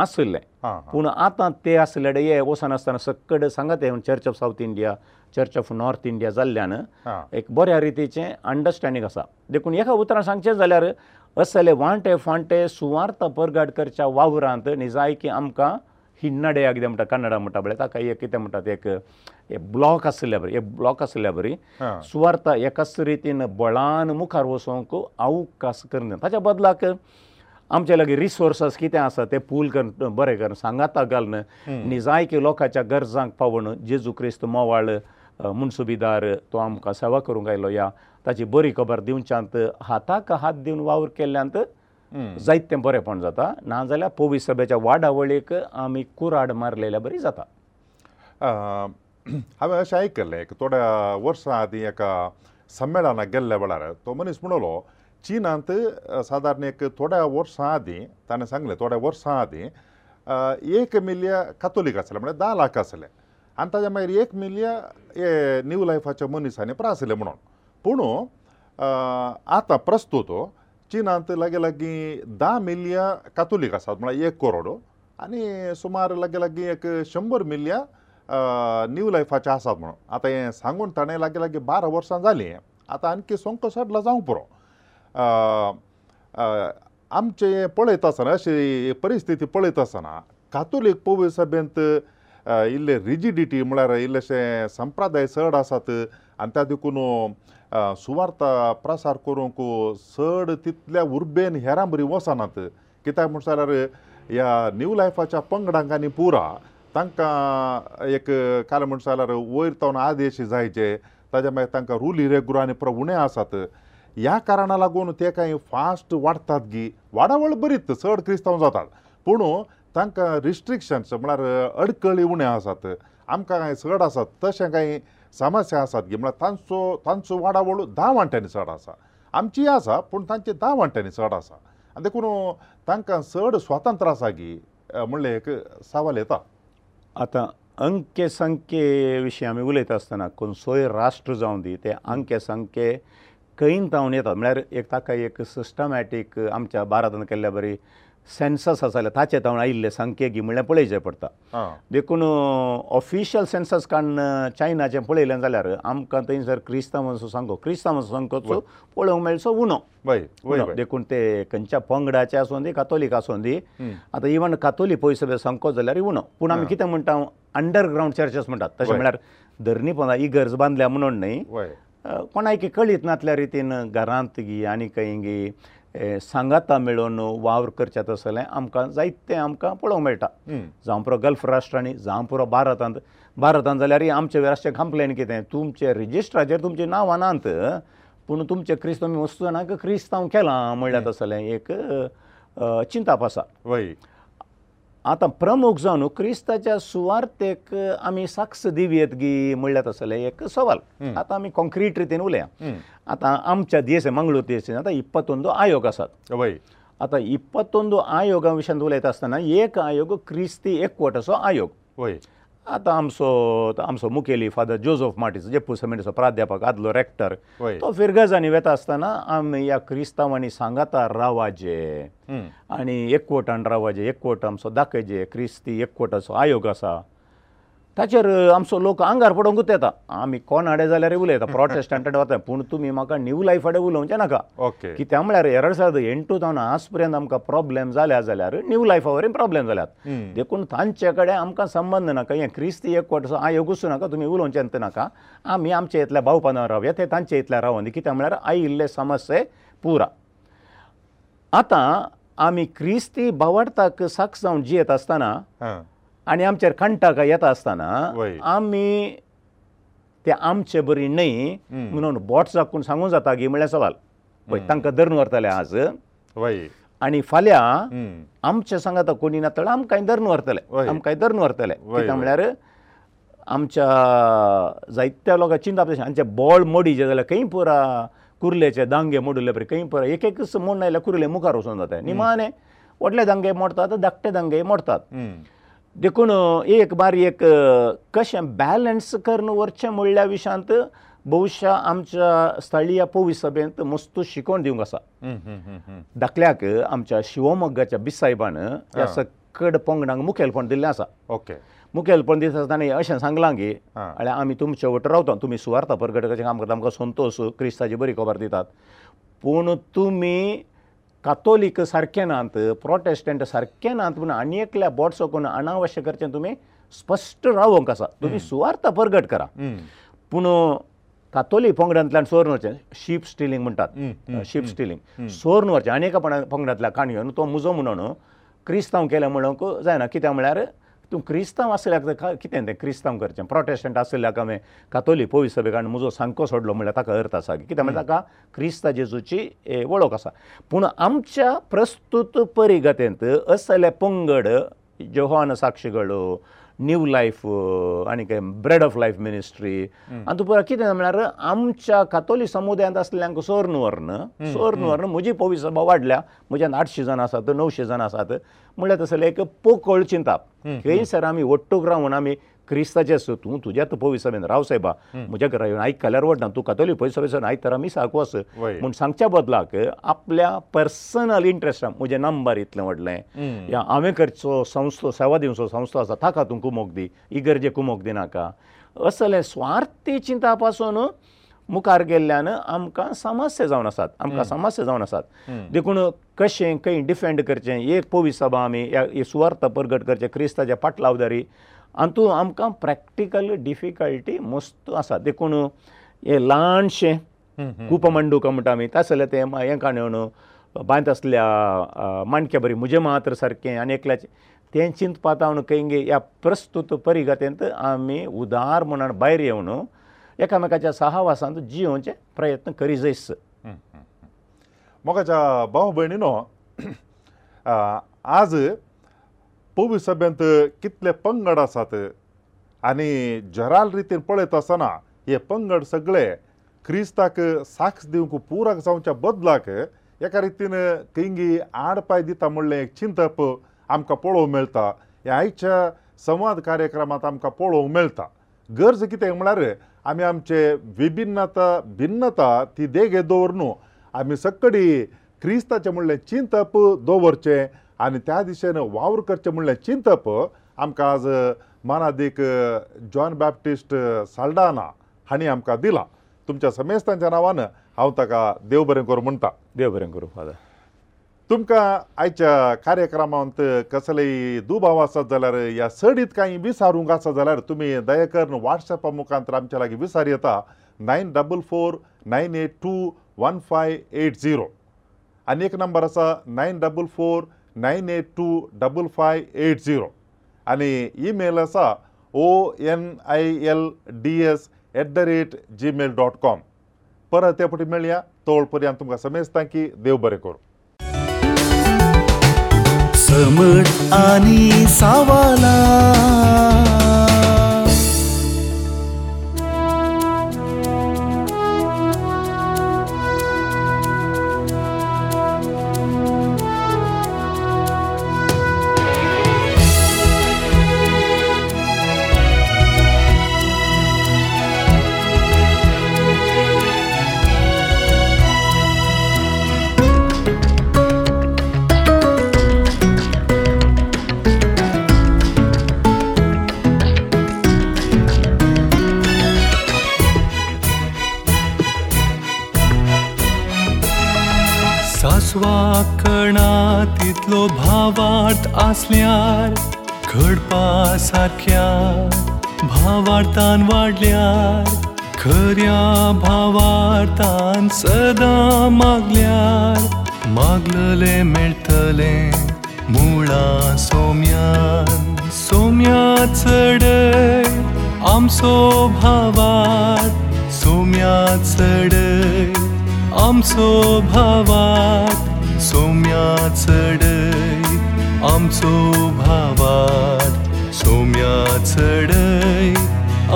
आसलें पूण आतां तें आसलें हे वचून आसतना सकड सांगात हे church of South India church of North India जाल्ल्यान एक बऱ्या रितीचें अंडरस्टँडींग आसा देखून एका उतरां सांगचें जाल्यार असले वांटे फांटे सुवार्थ परगाडकरच्या वावरांत न्ही जाय की आमकां हिन्नाड्या कितें म्हणटा कन्नडा म्हणटा पळय ताका एक कितें म्हणटात एक ब्लॉक आसल्या बरी एक ब्लॉक आसल्या बरी सुवार्थ एकाच रितीन बळान मुखार वचूंक अवकास करना ताच्या बदलाक आमचे लागीं रिसोर्सस कितें आसा ते पूल कर बरें कर सांगाता घालन न्ही जाय की लोकांच्या गरजांक पावन जेजू क्रिस्त मोवाळ म्हूण सुबेदार तो आमकां सेवा करूंक आयलो या ताची बरी खबर दिवच्यांत हाताक हात दिवन वावर केल्ल्यांत जायतें बरेंपण जाता नाजाल्यार पोवी सभेच्या वाडावळीक आमी कुराड मारलेल्या बरी जाता हांवें अशें आयकल्लें की थोड्या वर्सां आदीं एका संमेलनाक गेल्ल्या वेळार तो मनीस म्हणलो चीनांत सादारण एक थोड्या वर्सां आदीं ताणें सांगलें थोड्या वर्सां आदीं एक मिलियन कातोलीक आसले म्हळ्यार धा लाख आसले आनी ताज्या मागीर एक मिलियन हे न्यू लायफाचे मनीसांनी प्रास आसले म्हणून पुणू आतां प्रस्तूत चिनांत लागीं लागीं धा मिलियन कातोलीक आसात म्हळ्यार एक करोड आनी सुमार लागीं लागीं एक शंबर मिलियन न्यू लायफाचे आसात म्हणून आतां हें सांगून ताणें लागीं लागीं बारा वर्सां जालीं हें आतां आनकी संक सडलां जावंक पुरो आमचें पळयता आसतना अशी परिस्थिती पळयता आसतना कातोलीक पोवळी सभेंत इल्ले रिजिडिटी म्हळ्यार इल्लेशें संप्रदाय चड आसात आनी त्या देखून सुवार्था प्रसार करूंक चड तितल्या उर्बेन हेरां बरी वचनात कित्याक म्हणटा जाल्यार ह्या न्यू लायफाच्या पंगडांक आनी पुरा तांकां एक काल म्हणटा जाल्यार वयर तावन आदेश जायचे ताज्या मागीर तांकां रूल हिरेगुरू आनी प्र उणें आसात ह्या कारणा लागून ते कांय फास्ट वाडटात गी वाडावळ बरीत चड क्रिस्तांव जातात पुणू तांकां रिस्ट्रिक्शन्स म्हळ्यार अडकळी उणें आसात आमकां कांय चड आसात तशें कांय समस्या आसात गे म्हळ्यार तांचो तांचो वाडावळ धा वांट्यांनी चड आसा आमचीय आसा पूण तांचे धा वांट्यांनी चड आसा आनी देखून तांकां चड स्वातंत्र आसा गी म्हणलें एक सावाल येता आतां अंके संख्ये विशीं आमी उलयता आसतना खंयचोय राष्ट्र जावं दी ते अंके संख्ये खंय जावन येतात म्हळ्यार एक ताका एक सिस्टमॅटीक आमच्या भारतान केल्ल्या बरी सेन्सस आसा जाल्यार ताचे तावण आयिल्ले सांख्ये घे म्हळ्यार पळयचें पडटा देखून ऑफिशियल सेन्सस काण चायनाचें पळयलें जाल्यार आमकां थंयसर क्रिस्तांवांचो सांगो क्रिस्तांवांचो सांगोचो पळोवंक मेळचो उणो देखून ते खंयच्या पंगडाचे आसूं दी कातोलीक आसूं दी आतां इवन कातोली पयस सांगो जाल्यार उणो पूण आमी कितें म्हणटा अंडरग्रावंड चर्चीस म्हणटात तशें म्हळ्यार धरणी पोंदा इगर्ज बांदल्या म्हणून न्ही कोणाकी कळीत नातल्या रितीन घरांत गी आनी खंय गी सांगाता मेळोवन वावर करचें आसलें आमकां जायतें आमकां पळोवंक मेळटा जावं पुरो गल्फ राष्ट्रांनी जावं पुरो भारतांत भारतांत जाल्यार ही आमचें राष्ट्रीय कंप्लेन कितें तुमचे रेजिस्ट्राचेर तुमचें नांव आनात पूण तुमचे क्रिस्तांव वस्तू जाणांक क्रिस्तांव केलां म्हणलें तसलें एक चिंताप आसा वय आतां प्रमुख जावन क्रिस्ताच्या सुवार्तेक आमी साक्ष दिवयेत गी म्हळ्यार तसले एक सवाल आतां आमी कॉन्क्रीट रितीन उलया आतां आमच्या दिसे मंगळूर दिसे आतां इप्पतोंदू आयोग आसात आतां इप्पतोंदू आयोगा विशयांत उलयता आसतना एक आयोग क्रिस्ती एकवट असो आयोग वय आतां आमचो आमचो मुखेली फादर जोझफ मार्टीस जे पुसमेंटाचो प्राध्यापक आदलो रॅक्टर तो फिरगजांनी वेता आसतना आमी ह्या क्रिस्तांवांनी सांगाता रावाजे आनी एकवटान रावाजे एकवट आमचो दाखयजे क्रिस्ती एकवटाचो आयोग आसा ताचेर आमचो लोक आंगार पडोंकूच येता आमी कोण हाडे जाल्यार उलयता प्रोटेस्टंटाडे वता पूण तुमी म्हाका न्यू लायफ हाडे उलोवचें नाका ओके कित्या म्हळ्यार एरड सद एंटू जावन आज पर्यंत आमकां प्रोब्लेम जाल्या जाल्यार न्यू लायफा वरी प्रोब्लेम जाल्यात देखून तांचे कडेन आमकां संबंद नाका हें क्रिस्ती एकवट हांव येवकूच नाका तुमी उलोवचें नाका आमी आमचे इतले भावपान रावया ते तांचे इतले रावंदी कित्या म्हळ्यार आई इल्ले समस्ये पुरा आतां आमी क्रिस्ती भावार्थाक साक्ष जावन जियेत आसतना आनी आमचेर कंटाक येता आसतना आमी ते आमचे बरी न्हय म्हणून बोट्साक कोण सांगूं जाता गी म्हळ्यार सवाल पळय तांकां धरून व्हरतले आज आनी फाल्यां आमच्या सांगात कोणी ना तळ आमकांय धरून व्हरतले आमकांय धरून व्हरतले कित्याक म्हळ्यार आमच्या जायत्या लोकांक चिंता तशें आमचे बोळ मोडी जे जाल्यार खंय पुरा कुर्लेचे दांगे मोडले पुरे खंय पुरा एक एक मोड आयल्यार कुर्ले मुखार वचून जाता निमाणे व्हडले दांगे मोडतात धाकटे दांगे मोडतात देखून एक बार एक कशें बॅलन्स करून वरचें म्हणल्या विशांत भोवश्या आमच्या स्थळीय पोवी सभेंत मस्तो शिकोवन दिवंक आसा धाकल्याक आमच्या शिवमोग्गाच्या बिसायबान ह्या सकड पंगडांक मुखेलपण दिल्लें आसा ओके मुखेलपण दिता ताणें अशें सांगलां की म्हळ्यार आमी तुमचे वट रावता तुमी सुवार्थ परगटकाचें काम करता आमकां संतोश क्रिस्ताची बरी खबर दितात पूण तुमी कातोलीक सारके नात प्रोटेस्टंट सारके नात म्हूण आनी एकल्या बोटसोकून अनावश्य करचें तुमी स्पश्ट रावंक आसा तुमी सुवार्थ परगट करा पूण कातोली पंगडांतल्यान सोरून व्हरचें शीप स्टिलींग म्हणटात शीप स्टिलींग सोरून व्हरचें आनी एका पंगडांतल्या काणयो तो म्हजो म्हणून क्रिस्तांव केलें म्हणूंक जायना कित्याक म्हळ्यार तूं क्रिस्तांव आसल्याक कितें तें क्रिस्तांव करचें प्रोटेस्टंट आसल्याक हांवें कातोली पोवी सभे कारण म्हजो सांको सोडलो म्हळ्यार ताका अर्थ आसा कित्याक म्हळ्यार ताका क्रिस्ता जेजूची वळख आसा पूण आमच्या प्रस्तुत परिगतेंत असले पंगड जोहान साक्षीगळो न्यू लायफ आनी ब्रेड ऑफ लायफ मिनिस्ट्री आनी तूं कितें म्हळ्यार आमच्या कातोली समुदायांत आसल्यांक सोर नुवर्न सोर नुवर्न म्हजी पोवी सभा वाडल्या म्हज्यान आठशीं जाणां आसात णवशीं जाणां आसात म्हळ्यार तसलें एक पोकळ चिंताप खंयसर आमी वट्टूक रावून आमी क्रिस्ताचें आसा तूं तुज्या तपोवीसाभेन राव सायबा म्हज्या घरा येवन आयक केल्यार वडना तूं कथोली पयसभेसून आयक तर आमी सारको आस म्हूण सांगच्या बदलाक आपल्या पर्सनल इंट्रस्टान म्हजें नंबर इतलें व्हडलें या हांवें खंयचो संस्थो सेवा दिवचो संस्थो आसा ताका तूं कुमोक दी ही गरजे कुमोक दिनाका असलें स्वार्थी चिंता पासून मुखार गेल्ल्यान आमकां समस्या जावन आसात आमकां समस्या जावन आसात देखून कशें खंय डिफेंड करचें एक पोवीस सभा आमी सुवार्थ प्रगट करचें क्रिस्ताच्या पाटलावदारी हातूंत आमकां प्रॅक्टिकल डिफिकल्टी मस्त आसा देखून हे ल्हानशें कुपमंडू काय म्हणटा आमी तसले ते हे काणून बांयत आसल्या माणक्या बरी म्हजें मात्र सारकें आनी एकल्याचें तें चिंतपात खंयगे ह्या प्रस्तुत परिगतेंत आमी उदार म्हणून भायर येवन एकामेकाच्या सहवासांत जियोचे प्रयत्न करी जायस म्हाका भाव भयणीनो आज पवी सभेंत कितले पंगड आसात आनी जराल रितीन पळयत आसतना हे पंगड सगळे क्रिस्ताक साक्ष दिवंक पुराक जावच्या बदलाक एका रितीन किंगी आडपाय दिता म्हणलें एक चिंतप आमकां पळोवंक मेळटा हे आयच्या संवाद कार्यक्रमांत आमकां पळोवंक मेळटा गरज कितें म्हळ्यार आमी आमचे विभिन्नता भिन्नता ती देगे दवर न्हू आमी सकडी क्रिस्ताचें म्हणलें चिंतप दवरचें आनी त्या दिशेन वावर करचें म्हणलें चिंतप आमकां आज मानादीक जॉन बॅप्टिस्ट साल्डाना हांणी आमकां दिलां तुमच्या समेस्तांच्या नांवान हांव ताका देव बरें करूं म्हणटा देव बरें करूं फादर तुमकां आयच्या कार्यक्रमांत कसलेय दुबाव आसत जाल्यार ह्या सडीत कांय विसारूंक आसा जाल्यार तुमी दयाकर वॉट्सॅपा मुखांत आमच्या लागीं विसार येता nine double four nine eight two one five eight zero आनी एक नंबर आसा nine double four nine eight two double five eight zero आनी इमेल आसा O N I L D S at the rate Gmail dot com परत ते फटी मेळया तोळ पर्यंत तुमकां समेजता की देव बरें करूं समट आनी सावला पणा तितलो भावार्थ आसल्यार घडपा सारक्या भावार्थान वाडल्यार खऱ्या भावार्थान सदां मागल्यार मागलले मेळटले मुळा सोम्यान सोम्या चडय आमचो भावार सोम्या चडय आमचो भावार सोम्या चडय आमचो भावार सोम्या चडय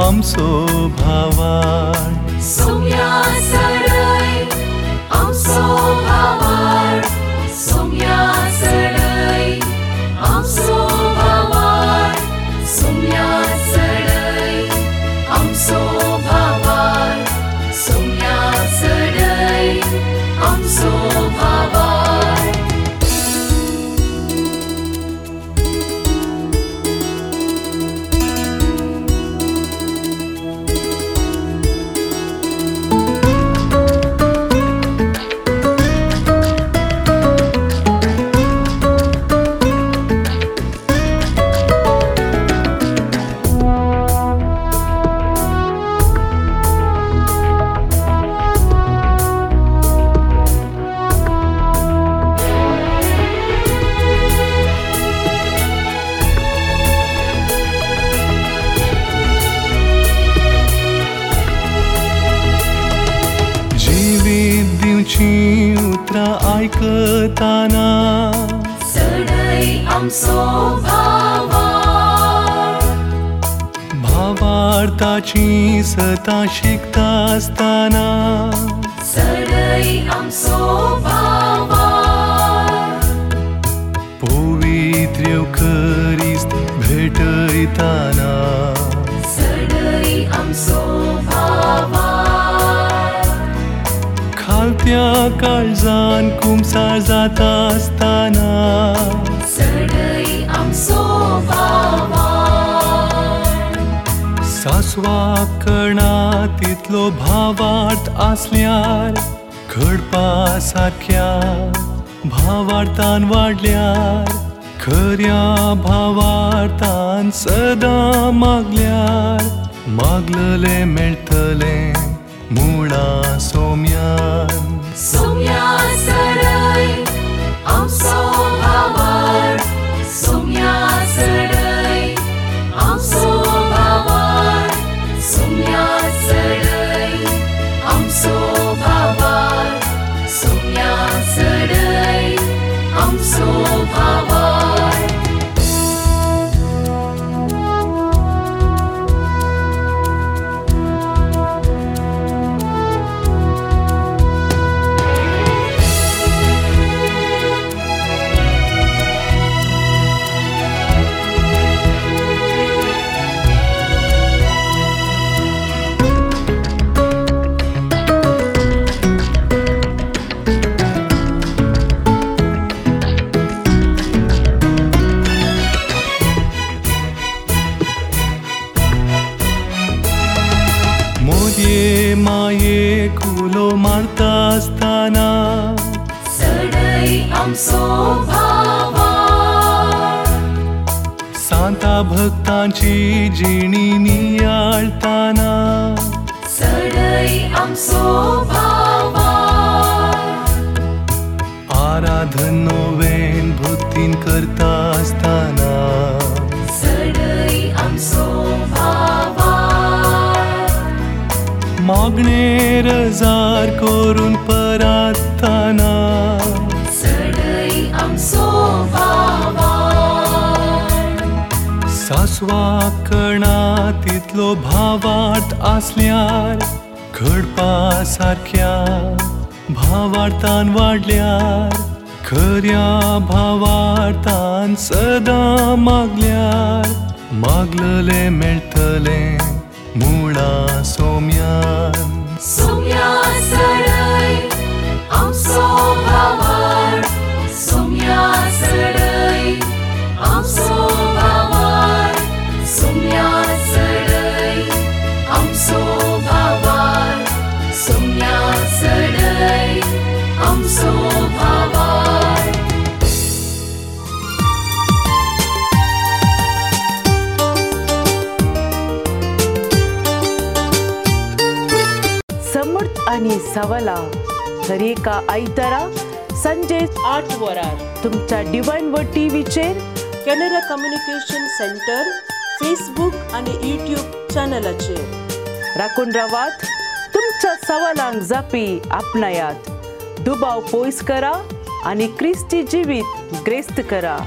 आमचो भावार So आसल्यार घडपा सारख्या भावार्थान वाडल्यार खऱ्या भावार्थान सदां मागल्यार मागलले मेळटले मुळा सोम्यान सोम्या सोम्या सवला दरेका आयतारा संजे आठ वरार तुमच्या डिवाइन वर टीव्हीचेर कॅनरा कम्युनिकेशन सेंटर फेसबुक आणि युट्यूब चॅनलाचेर राखून रावात तुमच्या सवालांक जापी आपणायात दुबाव पयस करा आनी क्रिस्ती जिवीत ग्रेस्त करा